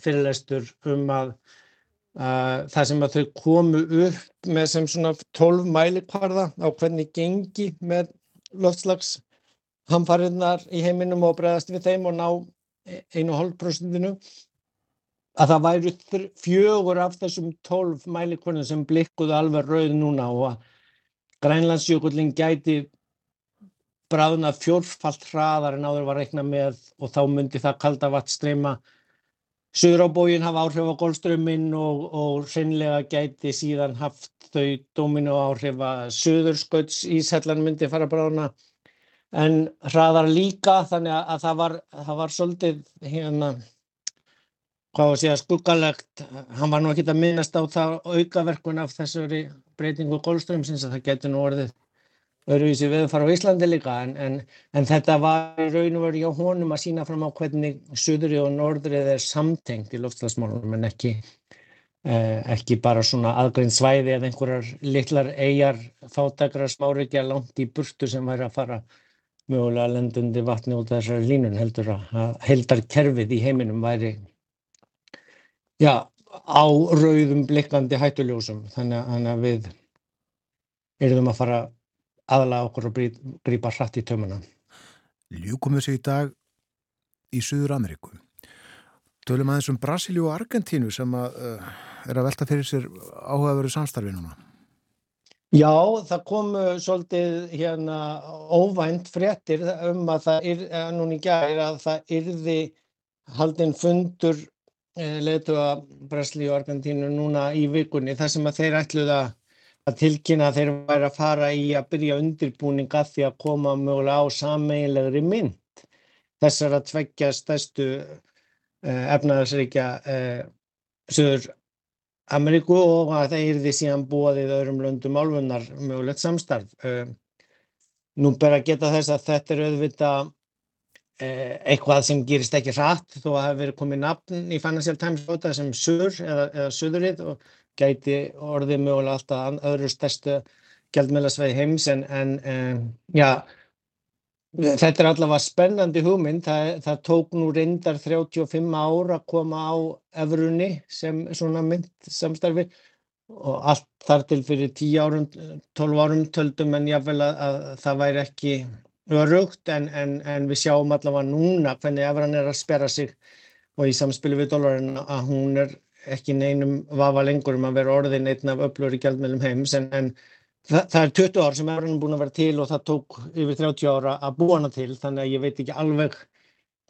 fyrirlestur um að uh, það sem að þau komu upp með sem svona 12 mælikvarða á hvernig gengi með loftslags hamfariðnar í heiminum og bregðast við þeim og ná 1,5% að það væru fjögur af þessum 12 mælikvarðum sem blikkuðu alveg rauð núna og að Grænlandsjökullin gæti bráðna fjórfalt hraðar en áður var reikna með og þá myndi það kalda vatnstreyma Suður á bógin hafa áhrif á golfströmmin og, og hreinlega gæti síðan haft þau domino áhrif að suðurskauts íshellan myndi fara bráðna en hraðar líka þannig að það var, það var svolítið hérna hvað var að segja skuggalegt, hann var nú ekki að minnast á það aukaverkun af þessari breytingu golfströmsins að það getur nú orðið öðruvísi veðurfar á Íslandi líka en, en, en þetta var í raun og veru hjá honum að sína fram á hvernig söðri og norðrið er samtengt í loftslagsmálunum en ekki, eh, ekki bara svona aðgrein svæði eða einhverjar litlar eigjar fátakra smárikja langt í burtu sem væri að fara mögulega lendundi vatni út af þessari línun heldur að heldar kerfið í heiminum væri já, á rauðum blikkandi hættuljósum þannig að við erum að fara aðalega okkur að grípa hratt í tömuna. Ljúkum sig í dag í Suður Ameríku. Tölum aðeins um Brasilíu og Argentínu sem að, uh, er að velta fyrir sér áhugaveru samstarfi núna. Já, það kom uh, svolítið hérna óvænt fréttir um að það er, eh, núni gæri að það yrði haldinn fundur eh, letu að Brasilíu og Argentínu núna í vikunni þar sem að þeir ætluða að tilkynna að þeir væri að fara í að byrja undirbúning að því að koma mögulega á sameiginlegri mynd þessar að tveggja stærstu uh, efnaðarsríkja uh, Suður Ameríku og að það yrði síðan búaðið öðrum löndum álfunnar mögulegt samstarf. Nú ber að geta þess að þetta er auðvita eitthvað sem gerist ekki hratt þó að það hefur verið komið nafn í Financial Times sem Sur eða, eða Suðurrið og gæti orðið mögulega alltaf öðru stærstu gjaldmjölasveið heims en, en, en já, þetta er allavega spennandi hugmynd. Það, það tók nú reyndar 35 ár að koma á efrunni sem svona mynd samstarfi og allt þar til fyrir 10 árum, 12 árum töldum en jáfnvel að, að það væri ekki örugt en, en, en við sjáum allavega núna hvernig efran er að spera sig og í samspilu við dólarin að hún er ekki neinum vafa lengur um að vera orðin einn af öflur í gjaldmjölum heims en, en það, það er 20 ár sem er búin að vera til og það tók yfir 30 ára að búa hana til þannig að ég veit ekki alveg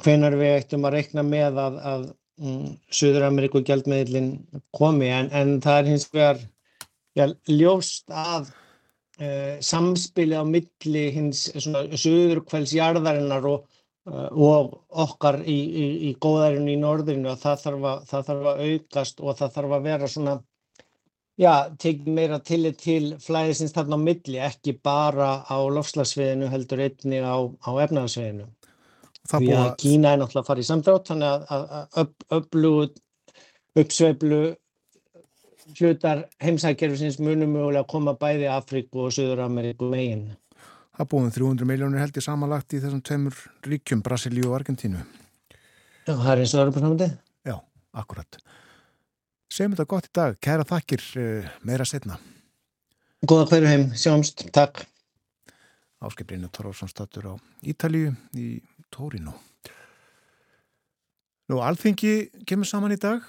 hvenar við ættum að reikna með að, að um, Suður Ameríku gjaldmiðlinn komi en, það er hins vegar já, ljóst að samspili á milli hins Suður kveldsjarðarinnar og, uh, og okkar í, í, í góðarinn í norðinu að það þarf að, það þarf að aukast og það þarf að vera svona Já, tekið meira tillit til flæðisins þarna á milli, ekki bara á lofslagsviðinu heldur einni á, á efnaðarsviðinu. Því að Kína er náttúrulega að fara í samdrátt, þannig að upplugu, uppsveiflu hlutar heimsækjörfisins munum mögulega að koma bæði Afríku og Suður-Ameríku megin. Það búin 300 miljónir held í samanlagt í þessum tveimur ríkjum, Brasilíu og Argentínu. Já, það er eins og það eru på samandi? Já, akkurat. Segjum þetta gott í dag. Kæra þakkir uh, meira setna. Góða hverju heim. Sjáumst. Takk. Áskipleinu Tórófsson statur á Ítalíu í Tórinu. Nú, Alþingi kemur saman í dag.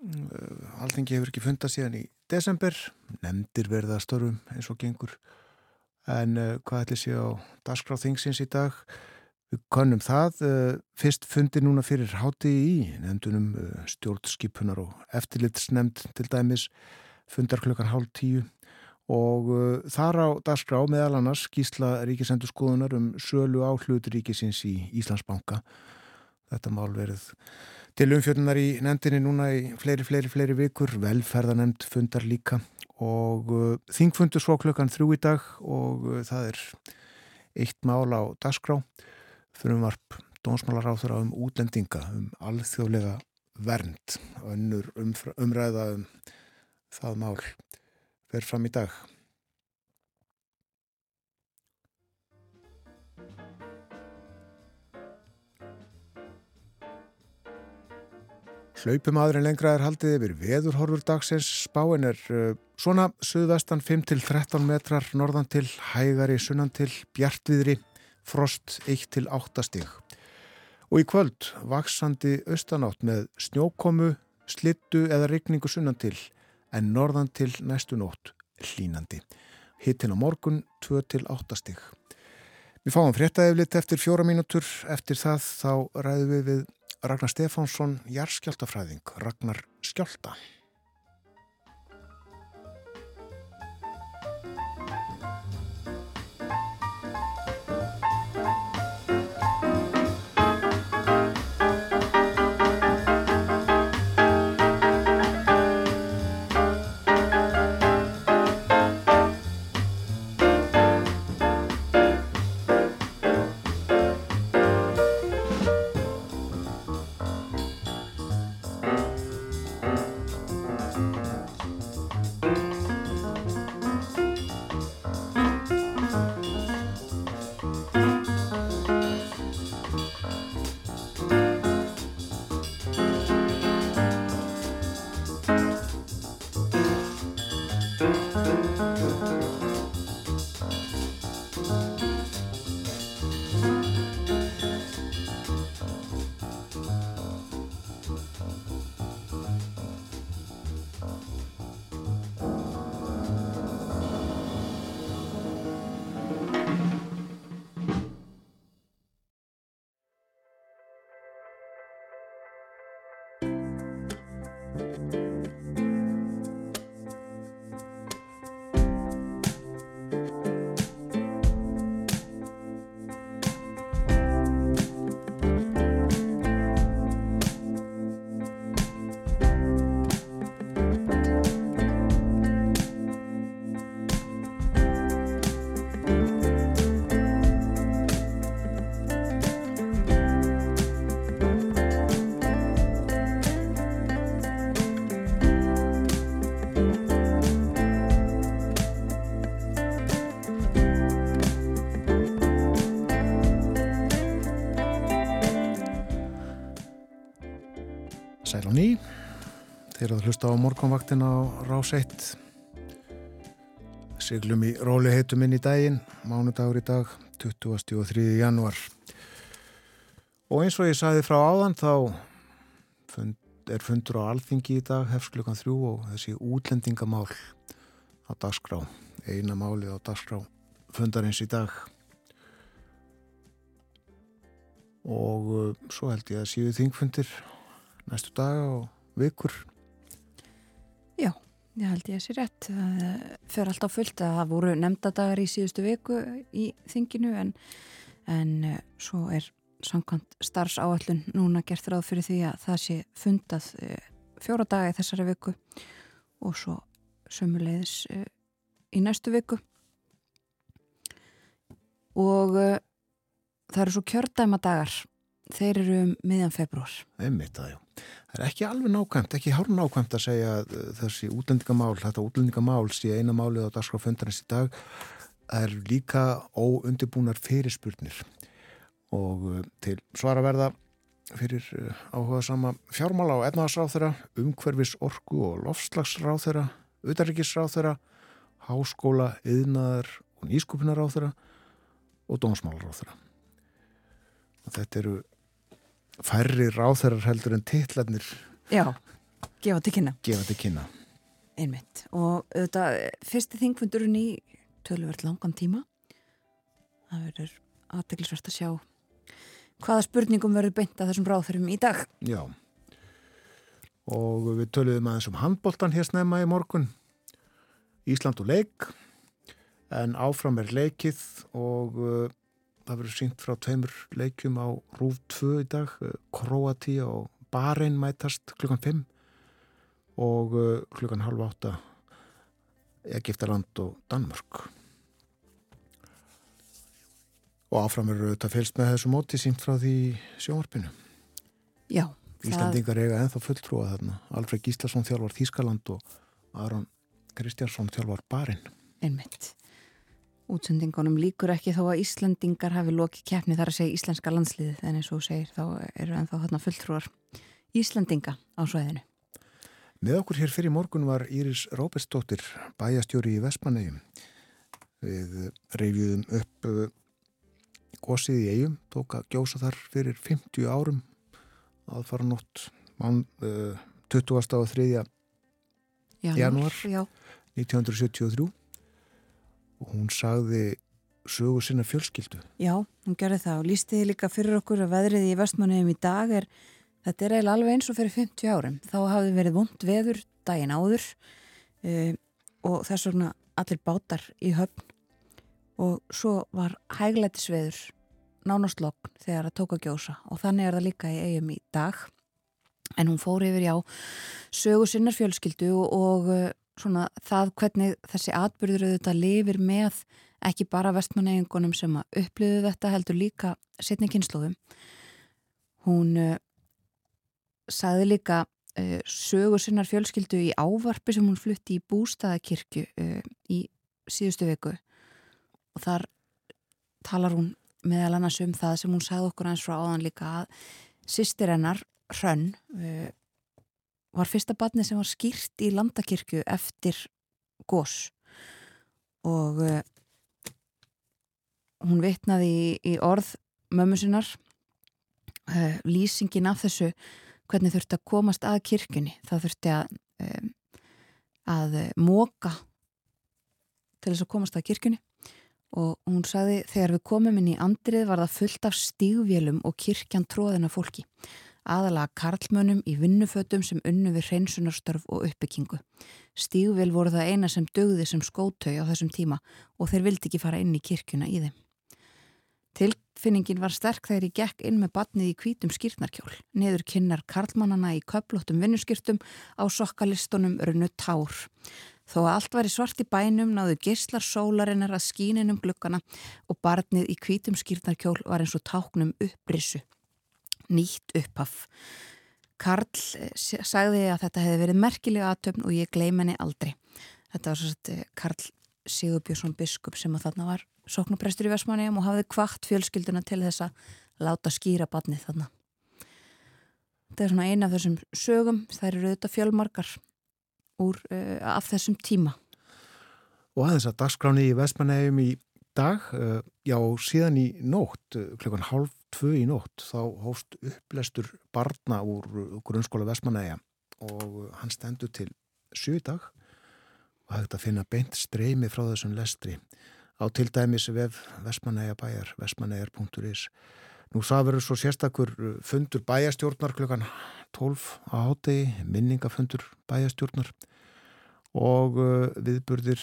Uh, Alþingi hefur ekki fundast síðan í desember. Nemndir verða störum eins og gengur. En uh, hvað ætli sé á Darskráð Þingsins í dag? Við konum það, fyrst fundir núna fyrir háti í nefndunum stjórnskipunar og eftirlitsnemnd til dæmis fundar klukkan hálf tíu og þar á dagskrá meðal annars skýsla ríkisendur skoðunar um sölu á hluti ríkisins í Íslandsbanka. Þetta mál verið til umfjörnunar í nefndinni núna í fleiri, fleiri, fleiri vikur, velferðanemnd fundar líka og þingfundur svo klukkan þrjú í dag og það er eitt mál á dagskrá. Frumvarp dónsmálaráþur á um útlendinga, um alþjóðlega vernd. Önnur umræða um það mál fer fram í dag. Hlaupumadurinn lengra er haldið yfir veðurhorfur dagsins spáin er uh, svona suðvestan 5-13 metrar norðan til hægari sunnan til bjartviðri frost 1-8 stig. Og í kvöld vaksandi austanátt með snjókomu, slittu eða rigningu sunnan til en norðan til næstu nótt hlínandi. Hittin á morgun 2-8 stig. Við fáum fréttaeflit eftir fjóra mínútur. Eftir það þá ræðum við við Ragnar Stefánsson, jarðskjáltafræðing, Ragnar Skjálta. Að hlusta á morgunvaktin á Rás 1. Siglum í róli heitum inn í daginn, mánudagur í dag, 23. januar. Og eins og ég sagði frá áðan þá fund, er fundur á alþingi í dag, hefst klukkan þrjú og þessi útlendingamál á dagskrá. eina málið á dagskrá fundarins í dag og uh, svo held ég að síðu þingfundir næstu daga og vikur Já, ég held ég að sé rétt. Það fer alltaf fullt að það voru nefndadagar í síðustu viku í þinginu en, en uh, svo er samkvæmt starfsáallun núna gert ráð fyrir því að það sé fundað uh, fjóra daga í þessari viku og svo sömuleiðis uh, í næstu viku. Og það eru svo kjördæma dagar þeir eru um miðjan februar einmitt það, já. Það er ekki alveg nákvæmt, ekki hár nákvæmt að segja uh, þessi útlendingamál, þetta útlendingamál sé eina málið á dagskraföndarins í dag það er líka óundibúnar fyrirspurnir og uh, til svara verða fyrir uh, áhuga sama fjármála á etnaðarsráþura, umhverfis orku og lofslagsráþura, utarrikisráþura, háskóla, yðnaðar og nýskupunaráþura og dómsmálaráþura. Þetta eru færri ráþurar heldur en titlarnir Já, gefa til kynna. gefa til kynna. Einmitt. Og auðvitað fyrsti þingfundurinn í töluvert langan tíma. Það verður aðteglisvert að sjá hvaða spurningum verður beint að þessum ráþurum í dag. Já. Og við töluðum aðeins um handbóltan hér snemma í morgun. Ísland og leik en áfram er leikið og uh, það verður sínt frá tveimur leikjum á Rúf 2 í dag. Kroatia og Bahrein mætast klukkan 5 og uh, klukkan halv 8 Egiptaland og Danmörk. Og áfram eru þetta fylst með þessu móti sínt frá því sjónvarpinu. Já Íslandingar eiga ennþá fulltrúa þarna. Alfred Gíslason þjálfar Þískaland og Aron Kristjánsson þjálfar Bahrein. Einmitt Útsendingunum líkur ekki þó að Íslandingar hafi lokið keppni þar að segja íslenska landsliðið en eins og segir þá eru ennþá þarna fulltrúar Íslandinga á svæðinu. Með okkur hér fyrir morgun var Íris Róbertsdóttir, bæjastjóri í Vestmannegjum. Við reyfjum upp gósið í eigum, tók að gjósa þar fyrir 50 árum aðfara nótt uh, 20. og 3. januar 1973 og hún sagði sögu sinna fjölskyldu. Já, hún gerði það og lístiði líka fyrir okkur að veðrið í vestmanniðum í dag er, þetta er eiginlega alveg eins og fyrir 50 árum. Þá hafði verið vond veður daginn áður uh, og þess vegna allir bátar í höfn og svo var hæglætisveður nánast lokn þegar það tók að gjósa og þannig er það líka í eigum í dag en hún fór yfir já sögu sinnar fjölskyldu og, og svona það hvernig þessi atbyrður auðvitað lifir með ekki bara vestmannegingunum sem að uppliðu þetta heldur líka setni kynnslóðum. Hún uh, sagði líka uh, sögu sinnar fjölskyldu í ávarpi sem hún flutti í bústaðakirkju uh, í síðustu veku og þar talar hún meðal annars um það sem hún sagði okkur eins frá áðan líka að sýstir hennar Hrönn var fyrsta batni sem var skýrt í landakirkju eftir gós og uh, hún vitnaði í, í orð mömmu sinnar uh, lýsingin af þessu hvernig þurfti að komast að kirkjunni. Það þurfti að um, að móka til þess að komast að kirkjunni. Og hún sagði þegar við komum inn í andrið var það fullt af stígvélum og kirkjan tróðina fólki aðalega karlmönnum í vinnufötum sem unnu við hreinsunarstörf og uppbyggingu. Stígvél voru það eina sem dögði sem skótau á þessum tíma og þeir vildi ekki fara inn í kirkjuna í þeim. Tilfinningin var sterk þegar ég gekk inn með batnið í kvítum skýrnarkjól, neður kinnar karlmannana í köplóttum vinnuskýrtum á sokkalistunum runnu tár. Þó að allt var í svart í bænum náðu gislar sólarinnar að skíninum glukkana og barnið í kvítum skýrnarkjól var eins og táknum upprissu nýtt upphaf. Karl sagði að þetta hefði verið merkilega aðtöfn og ég gleym henni aldrei. Þetta var svo að Karl Sigurbjörnsson biskup sem að þarna var sóknuprestur í Vestmanniðum og hafði kvart fjölskylduna til þess að láta skýra badnið þarna. Þetta er svona eina af þessum sögum, það eru auðvitað fjölmarkar úr, uh, af þessum tíma. Og aðeins að dagskráni í Vestmanniðum í dag, uh, já síðan í nótt, uh, klukkan hálf tvö í nótt þá hóst upplestur barna úr grunnskóla Vestmanæja og hann stendur til sjö dag og hægt að finna beint streymi frá þessum lestri á til dæmis vef Vestmanæja bæjar, vestmanæjar.is. Nú það verður svo sérstakur fundur bæjastjórnar klukkan 12 á hátegi, minningafundur bæjastjórnar og viðburðir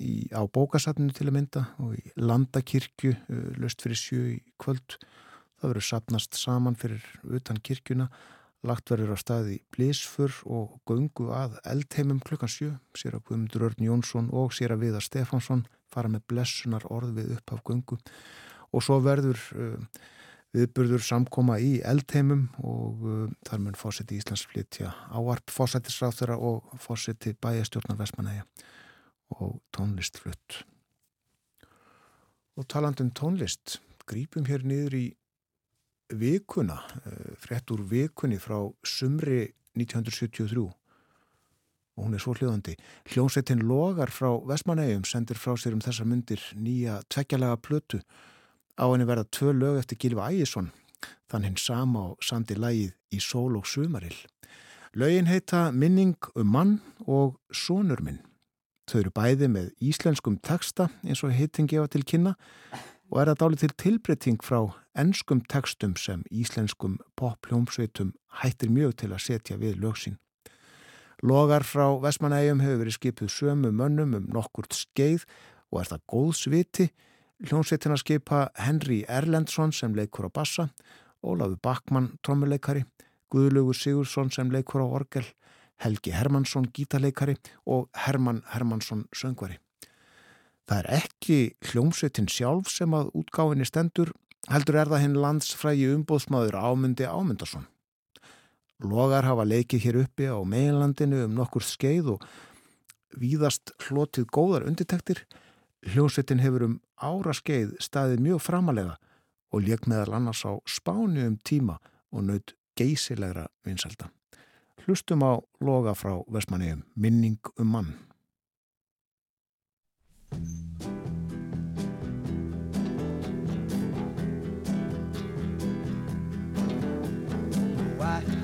í, á bókasatninu til að mynda og í landakirkju uh, löst fyrir sjö í kvöld. Það verður sapnast saman fyrir utan kirkjuna Lagt verður á staði Blísfur og gungu að eldheimum klukkan sjö. Sér að Guðmundur Örn Jónsson og sér að Viðar Stefánsson fara með blessunar orð við upp af gungu. Og svo verður uh, viðburður samkoma í eldheimum og uh, þar mun fósetti Íslands flytja áarp fósettisráþura og fósetti bæjastjórnar Vestmanæja og tónlist flutt. Og talandum tónlist, grípum hér niður í vikuna, eh, frétt úr vikunni frá sumri 1973 og hún er svo hljóðandi. Hljónsettin Logar frá Vestmanægum sendir frá sér um þessar myndir nýja tveggjalega plötu á henni verða tvö lög eftir Gilfa Ægjesson þann hinn sama á sandi lægið í sól og sumarill. Lögin heita Minning um mann og Sónur minn. Þau eru bæði með íslenskum texta eins og heitin gefa til kynna og er það dálið til tilbreyting frá ennskum tekstum sem íslenskum pop-hljómsveitum hættir mjög til að setja við lögsinn. Logar frá Vestmanægjum hefur verið skipuð sömu mönnum um nokkurt skeið og er það góðsviti. Hljómsveitina skipa Henry Erlendsson sem leikur á bassa, Ólafur Bakmann trommuleikari, Guðlugur Sigursson sem leikur á orgel, Helgi Hermansson gítarleikari og Herman Hermansson söngvari. Það er ekki hljómsveitin sjálf sem að útgáfinni stendur, heldur er það hinn landsfrægi umbóðsmaður Ámundi Ámundarsson. Logar hafa leikið hér uppi á meginlandinu um nokkur skeið og víðast hlotið góðar undirtektir. Hljómsveitin hefur um ára skeið staðið mjög framalega og leik meðal annars á spánu um tíma og naut geysilegra vinselda. Hlustum á loga frá Vestmanniðum, minning um mann. Nú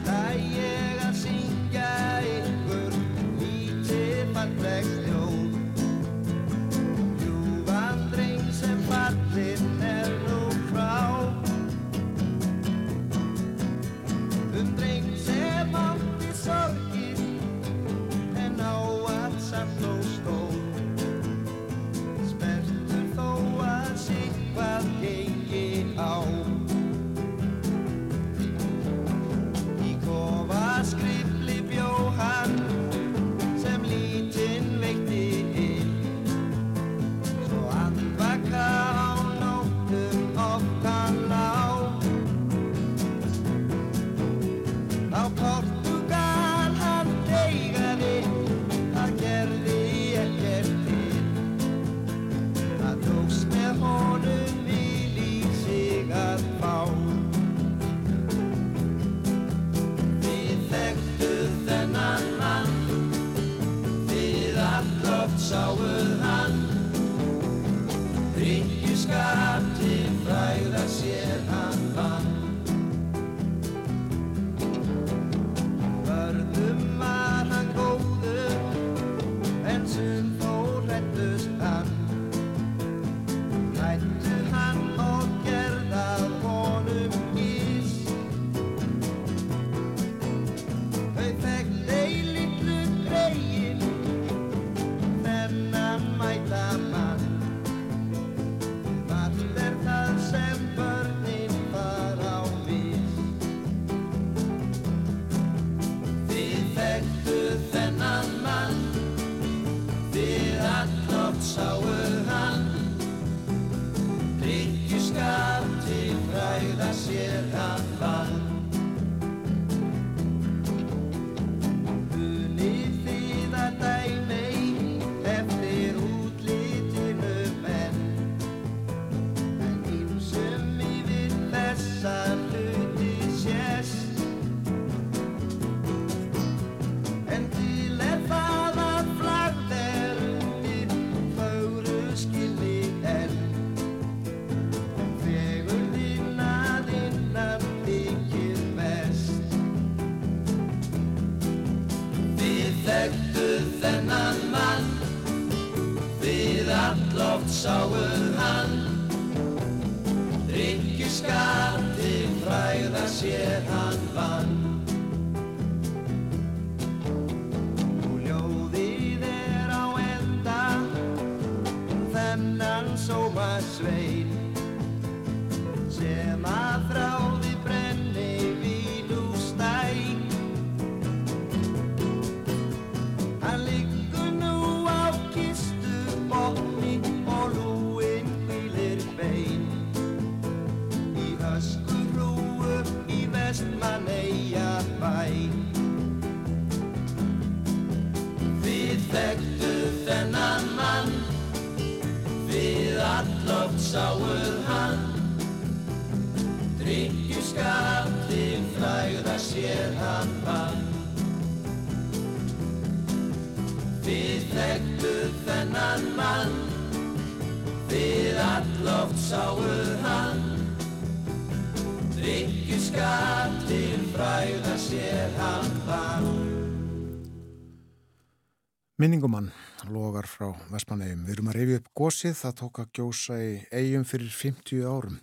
Minningumann logar frá Vestmannegjum. Við erum að reyfi upp gósið, það tók að gjósa í eigum fyrir 50 árum.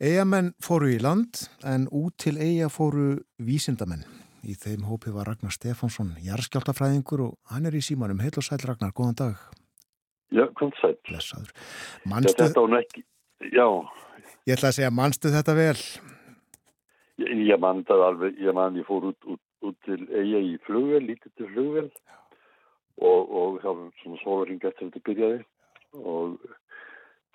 Eigamenn fóru í land en út til eiga fóru vísindamenn. Í þeim hópi var Ragnar Stefánsson, jarðskjáltafræðingur og hann er í símanum. Heil og sæl Ragnar, góðan dag. Já, kom sæl. Blessaður. Já, Manstu, þetta var nú ekki, já, ég ætla að segja, manstu þetta vel? ég, ég man það alveg, ég man ég fór út, út, út til eiga í flugvel, lítið til flugvel og, og það var svona sólaring eftir þetta byrjaði. Og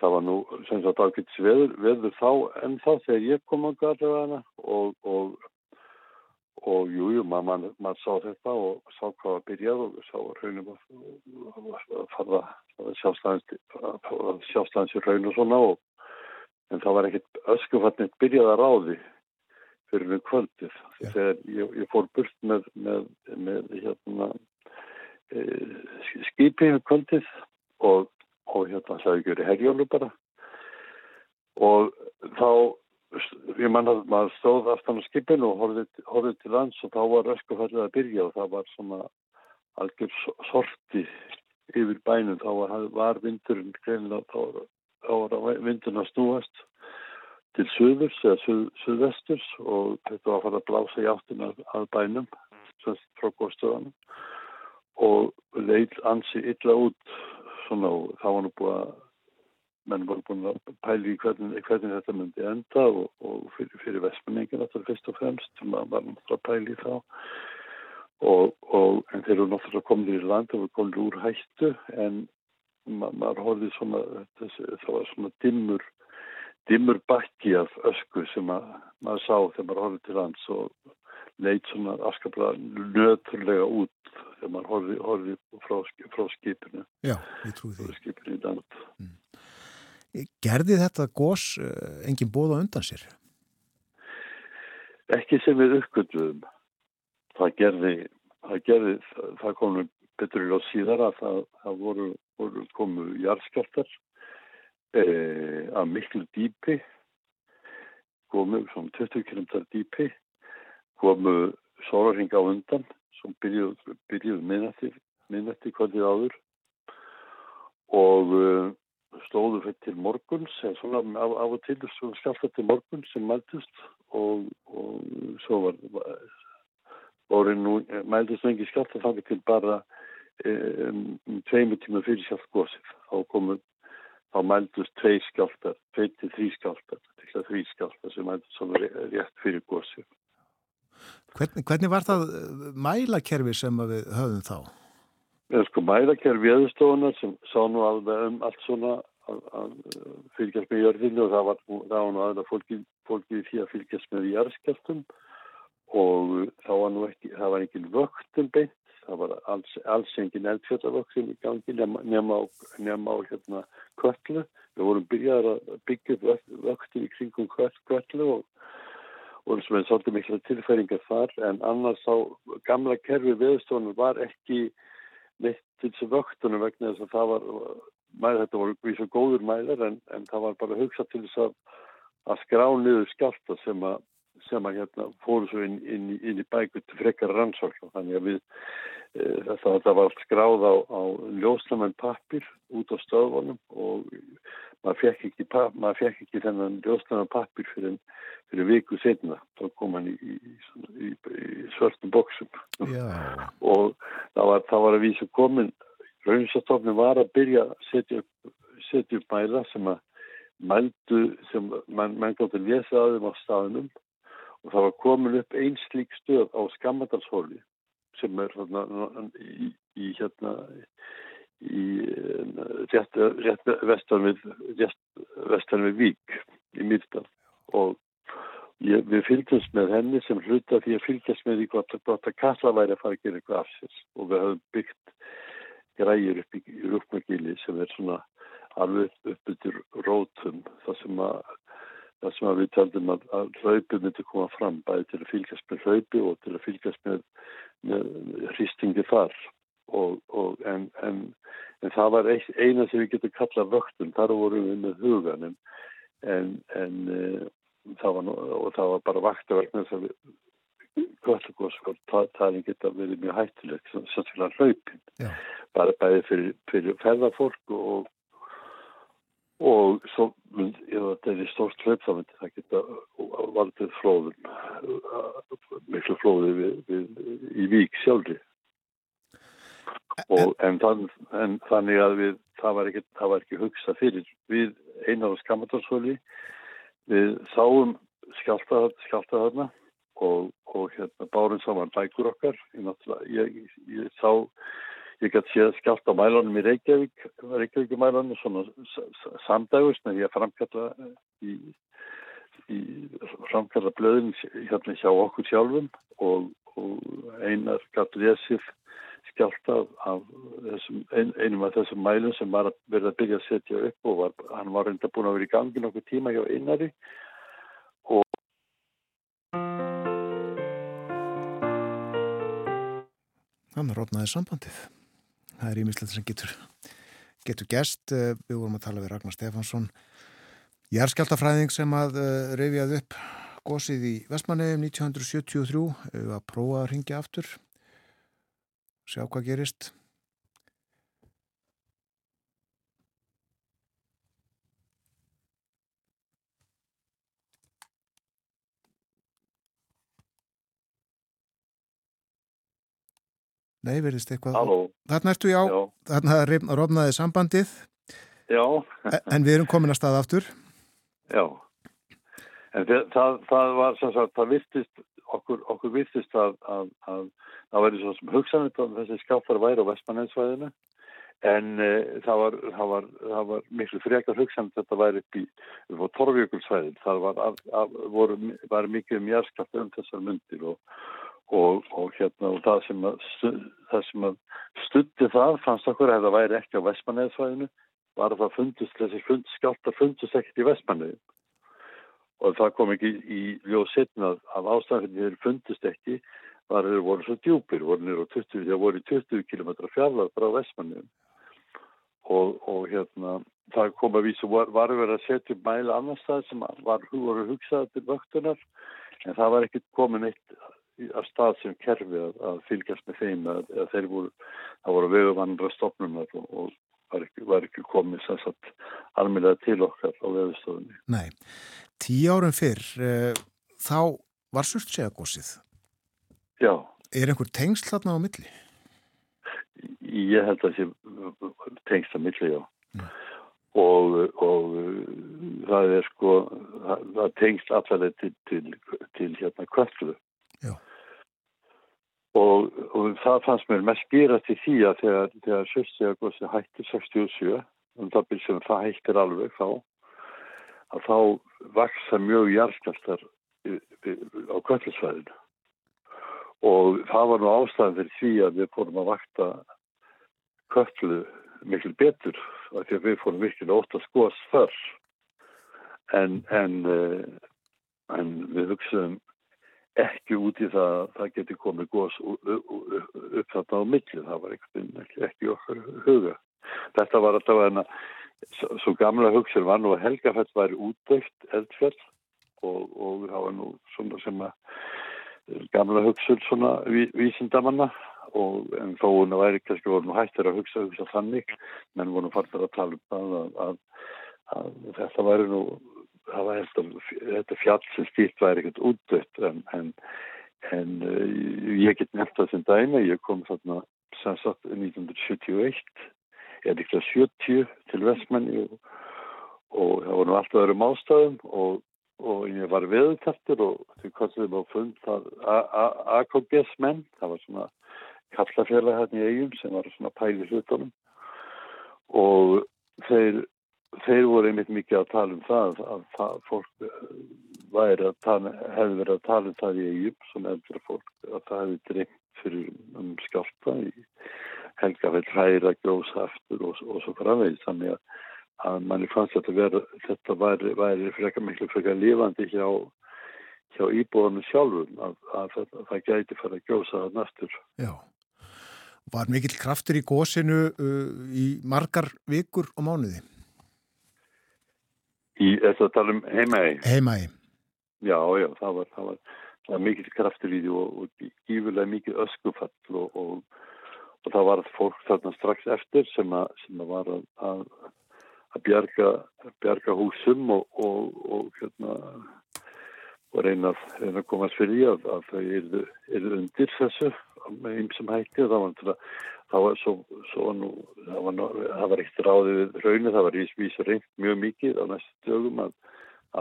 það var nú sem sagt ágættis veður, veður þá en þá þegar ég kom að gata og, og, og jú, jú, maður man, man sá þetta og sá hvað var byrjað og sá að raunum að fara að sjástæðans í raun og svona. Og en það var ekkert öskufatnið byrjað að ráði fyrir um kvöldið. Þegar ég, ég fór burt með, með, með hérna e, skipi um kvöldið og, og hérna ekki verið herjólu bara. Og þá ég man að maður stóð aftan á skipinu og horfið, horfið til lands og þá var öskufallið að byrja og það var svona algjör sorti yfir bænum. Þá var, var vindurinn þá var, þá var vindurinn að snúast til suðurs eða suð, suðvesturs og þetta var að fara að blása í áttina að bænum frá góðstöðanum og leil ansi illa út svona og það var nú búið að menn voru búin að pæli í hvernig, hvernig þetta myndi enda og, og fyrir, fyrir vestmenningin þetta er fyrst og fremst sem maður var náttúrulega að pæli í þá. Og, og en þeir eru náttúrulega komið í land og komið úr hættu en ma maður horfið svona þessi, það var svona dimmur dimmur bakki af ösku sem að, maður sá þegar maður horfið til lands og leit svona askaplega nöturlega út þegar maður horfið, horfið frá, frá skipinu. Já, ég trúi því. skipinu í land. Gerði þetta gós uh, engin bóða undan sér? ekki sem við uppgöndum það gerði það, gerði, það, það komu betur í lóð síðar að það, það voru, voru komu jarðskjáltar eh, að miklu dýpi komu svona 20 km dýpi komu sólarhinga á undan sem byrjuð, byrjuð minnætti kvöldið áður og uh, stóðu fyrir til morguns eða svona af, af og til svona skjálta til morguns sem mæltust og, og svo var, voru nú mæltust engi skjálta þannig til bara um, um tveimu tíma fyrir skjáltgósið þá komu þá mæltust tvei skjáltar, tvei til þrý skjáltar til að þrý skjáltar sem mæltust svona rétt fyrir gósið Hvernig, hvernig var það mælakerfi sem við höfum þá? Eða sko mælakerfi viðstofunar sem sá nú alveg um allt svona að, að fylgjast með jörðinu og það var, það var nú aðra fólki, fólki því að fylgjast með jarðskjáltum og það var nú ekki, það var ekki vöktun beint, það var alls, alls engin eldfjöldavöktun í gangi nema, á, nema á hérna kvöllu. Við vorum byrjaðar að byggja upp vöktun í kringum kvöllu og og sem er svolítið mikla tilfæringar þar en annars á gamla kerfi viðstofunum var ekki neitt til þessu vöktunum vegna þess að það var mæður þetta voru í svo góður mæður en, en það var bara hugsað til þess að, að skrá niður skjálta sem að, sem að hérna fóru svo inn, inn, inn í bækur til frekar rannsókn þannig að við þetta, þetta var allt skráð á, á ljósnamenn pappir út á stöðvonum og maður fekk ekki, maður fekk ekki þennan ljósnamenn pappir fyrir, fyrir viku setna. Þá kom hann í, í, í svörtum bóksum og það var, það var að vísa komin Rauðinsastofnum var að byrja að setja upp, setja upp mæla sem að mældu sem mann man gáttu að lesa að þeim á staðinum og það var komin upp einn slík stöð á Skammadalshóli sem er hérna í, í hérna í rétt, rétt vestan við rétt vestan við Vík í Mýrdal. Og ég, við fylgjumst með henni sem hluta því að fylgjast með því hvort að kalla væri að fara að gera eitthvað af sér. Og við höfum byggt græjur upp í rúknagili sem er svona alveg uppbyttur rótum þar sem að, það sem við taldum að, að hlaupi myndi koma fram bæði til að fylgjast með hlaupi og til að fylgjast með, með hristingi þar. Og, og en, en, en það var eina sem við getum kallað vöktun, þar vorum við með hugan en, en e, það var, það var bara vaktaverkna þess að það geta verið mjög hættileg, sérstaklega hlaupin. Bara bæði fyrir, fyrir ferðarfólk og og svo ef þetta er í stórt hlaup þá myndi það geta valdið flóðum miklu flóði við, við, í vík sjálfri. Og en, þann, en þannig að við það var ekki, ekki hugsa fyrir. Við einar á skamatarsvöli við sáum skjálta, skjálta þarna og, og hérna bárum saman bækur okkar. Ég, ég, ég sá ég gæti séð skjátt á mælunum í Reykjavík Reykjavík mælunum svona samdægust með því að framkalla í, í framkalla blöðin hérna hjá okkur sjálfum og, og einar gæti lesið skjátt af, af þessum, ein, einum af þessum mælum sem var að verða að byggja að setja upp og var, hann var reynda búin að vera í gangi nokkuð tíma hjá einari og Þannig að rótnaði sambandið. Það er ímislegt sem getur, getur gest. Eh, við vorum að tala við Ragnar Stefansson, jærskjaldafræðing sem að eh, reyfjaði upp gósið í Vestmannegjum 1973. Við varum að prófa að ringja aftur, sjá hvað gerist. Nei, verðist eitthvað. Halló. Þarna ertu, já, já. þarna rofnaði sambandið. Já. en við erum komin að staða aftur. Já. En það, það, var sem sagt, það virtist, okkur, okkur virtist að, að, að það væri svo sem hugsanit að þessi skapar væri á Vestmanninsvæðinu. En e, það, var, það, var, það var miklu frekar hugsanit að þetta væri upp í, Torvíkulsvæðin. Það var, af, voru, var mikið mjörskapta um þessar myndir og Og, og hérna og það sem að, það sem að stutti það fannst okkur að það væri ekki á Vestmanneðsvæðinu var að það fundist, þessi fund, skjáltar fundist ekkert í Vestmanneðin og það kom ekki í ljóð setna af ástæðan fyrir fundist ekki var að þeir voru svo djúpir voru nýra á 20, þeir voru í 20 km fjallar frá Vestmanneðin og, og hérna það kom að vísa, var, var verið að setja mæla annar stað sem var, voru hugsaði til vöktunar en það var ekki komin eitt að stað sem kerfi að, að fylgjast með þeim að, að þeir voru, voru veguvannra stopnunar og, og var, ekki, var ekki komið sannsagt almeinlega til okkar á vegustofunni. Nei, tíu árum fyrr uh, þá var surtsegagósið. Já. Er einhver tengsl þarna á milli? Ég held að það sé tengsl á milli, já. Mm. Og, og það er sko, það, tengst allavega til, til, til hérna kvöldu Og, og það fannst mér mest gýrast í því að þegar, þegar Sjössegagossi hættir 67, um það byrjum það hættir alveg þá, að þá vaksa mjög jarðskjáltar á kvöldsvæðinu. Og það var nú ástæðan fyrir því að við fórum að vakta kvöldu mikil betur, af því að við fórum virkilega ótt að skoðast þar. En, en, eh, en við hugsaðum ekki út í það að það geti komið gós upp þarna á milli, það var ekki, ekki okkar huga. Þetta var alltaf en að svo gamla hugsil var nú að Helgafell væri útdögt eldfell og, og það var nú svona sem að gamla hugsil svona ví, vísindamanna og en þó hún væri kannski voru nú hættir að hugsa, hugsa þannig menn voru farnar að tala um það að, að, að þetta væri nú það var þetta, þetta fjall sem stýrt væri ekkert útdött en, en, en uh, ég get nefnt það sem dæmi, ég kom þarna sem sagt 1971 eða líklega 70 til Vestmanni og, og það voru alltaf öðrum ástæðum og og ég var veðutæftur og þau kostiði á fund það AKBS menn, það var svona kallafélag hérna í eigum sem var svona pæli hlutunum. Og þeir, þeir voru einmitt mikið að tala um það að það, fólk væri að tala, hefði verið að tala um það í eigum sem eldra fólk að það hefði dreimt fyrir um skjálta í helgafell hræra, gjósaftur og, og svo framvegis þannig að að manni fannst þetta vera, þetta væri, væri frekar miklu frekar lífandi hjá, hjá íbúðanum sjálfum að, að, að það gæti fara að gjósa það næstur. Já, var mikill kraftur í gósinu uh, í margar vikur og mánuði? Í þess að tala um heimaði? Heimaði. Já, já, það var, það var, það var mikill kraftur í því og, og gífurlega mikill öskufall og, og, og það var fólk þarna strax eftir sem að, sem að var að, að að bjarga, bjarga húsum og, og, og, hérna, reyna, reyna að komast fyrir því að, að þau eru, eru undir þessu með ymsum hætti og það var, það var svo, svo nú, það var, það var eitt ráði við rauninu, það var vísu reynd mjög mikið á næstu dögum að,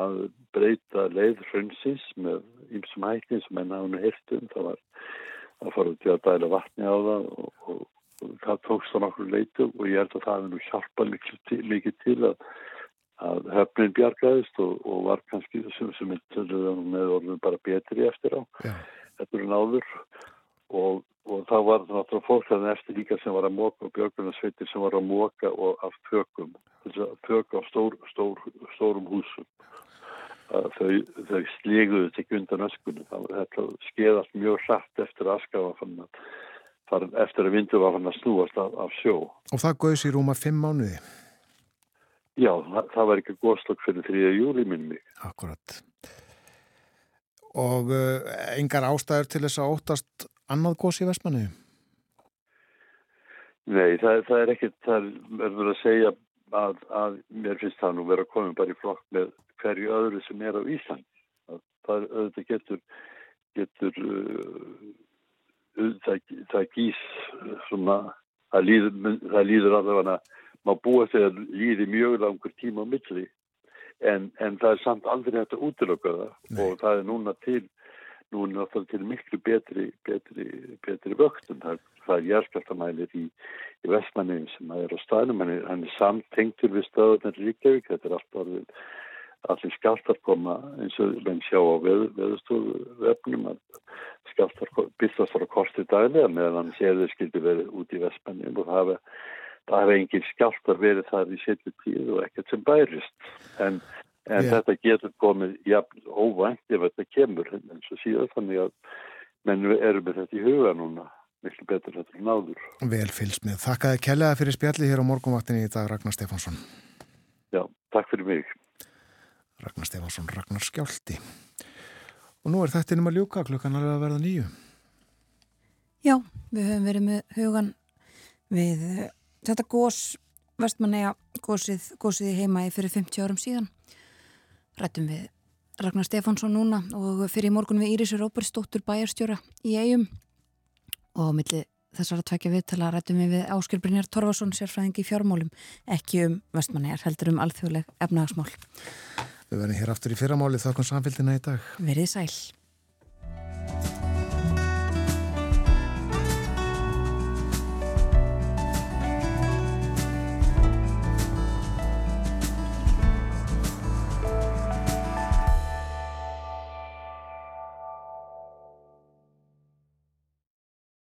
að breyta leið raunsins með ymsum hætti sem enn hafa nú hirtum, það var að fara út í að dæla vatni á það og það tókst á nokkur leitu og ég held að það hefði nú hjálpað mikið til að, að höfnin bjargaðist og, og var kannski þessum sem með orðin bara betri eftir á Já. þetta er náður og, og þá var það náttúrulega fólk þannig eftir líka sem var að móka og björgunarsveitir sem var að móka og af að föka á stór, stór, stórum húsum þau, þau slíguðu til undan öskunni það var þetta skeðast mjög hratt eftir aðskafa fann að eftir að vindu var hann að snúast af, af sjó. Og það gauðs í rúma fimm mánuði? Já, það, það var ekki góðslokk fyrir 3. júli minn mig. Akkurat. Og uh, engar ástæður til þess að óttast annað góðs í vestmannu? Nei, það, það er ekkert, það verður að segja að, að mér finnst það nú verið að koma bara í flokk með hverju öðru sem er á Ísland. Það, það getur, getur uh, það, það gís svona, það líður, líður allavega maður búið þegar líði mjög langur tíma á milli en, en það er samt aldrei hægt að útlöka það og það er núna til núna náttúrulega til miklu betri betri, betri vöktun. Það, það er jærskaltamælir í, í vestmannin sem er á staðnum hann er, er samtengtur við stöðunar Ríkjavík þetta er alltaf orðið allir skjáltar koma eins og menn sjá á veð, veðustofu vefnum að skjáltar byrstast frá korti daglega meðan séður skildi verið út í vestmennin og það hefði engin skjáltar verið þar í setju tíð og ekkert sem bærist. En, en yeah. þetta getur komið jafn óvænt ef þetta kemur eins og síðan þannig að menn eru með þetta í huga núna miklu betur þetta en áður Vel fylgst með. Þakkaði kellega fyrir spjalli hér á morgunvaktinni í dag Ragnar Stefánsson Já, takk fyrir mig Ragnar Stefánsson, Ragnar Skjálti. Og nú er þetta um að ljúka klukkan alveg að verða nýju. Já, við höfum verið með hugan við eh, þetta gós, vestmanneja gósið, gósið í heima fyrir 50 árum síðan. Rættum við Ragnar Stefánsson núna og fyrir morgun við Írisur Óbersdóttur bæjarstjóra í eigum og á milli þessar að tvekja við til að rættum við við Áskil Brynjar Torfarsson sérfræðingi í fjármálum, ekki um vestmannejar, heldur um alþjóðleg efnagasmál. Við verðum hér aftur í fyrramáli þakkum samfélgina í dag. Verðið sæl.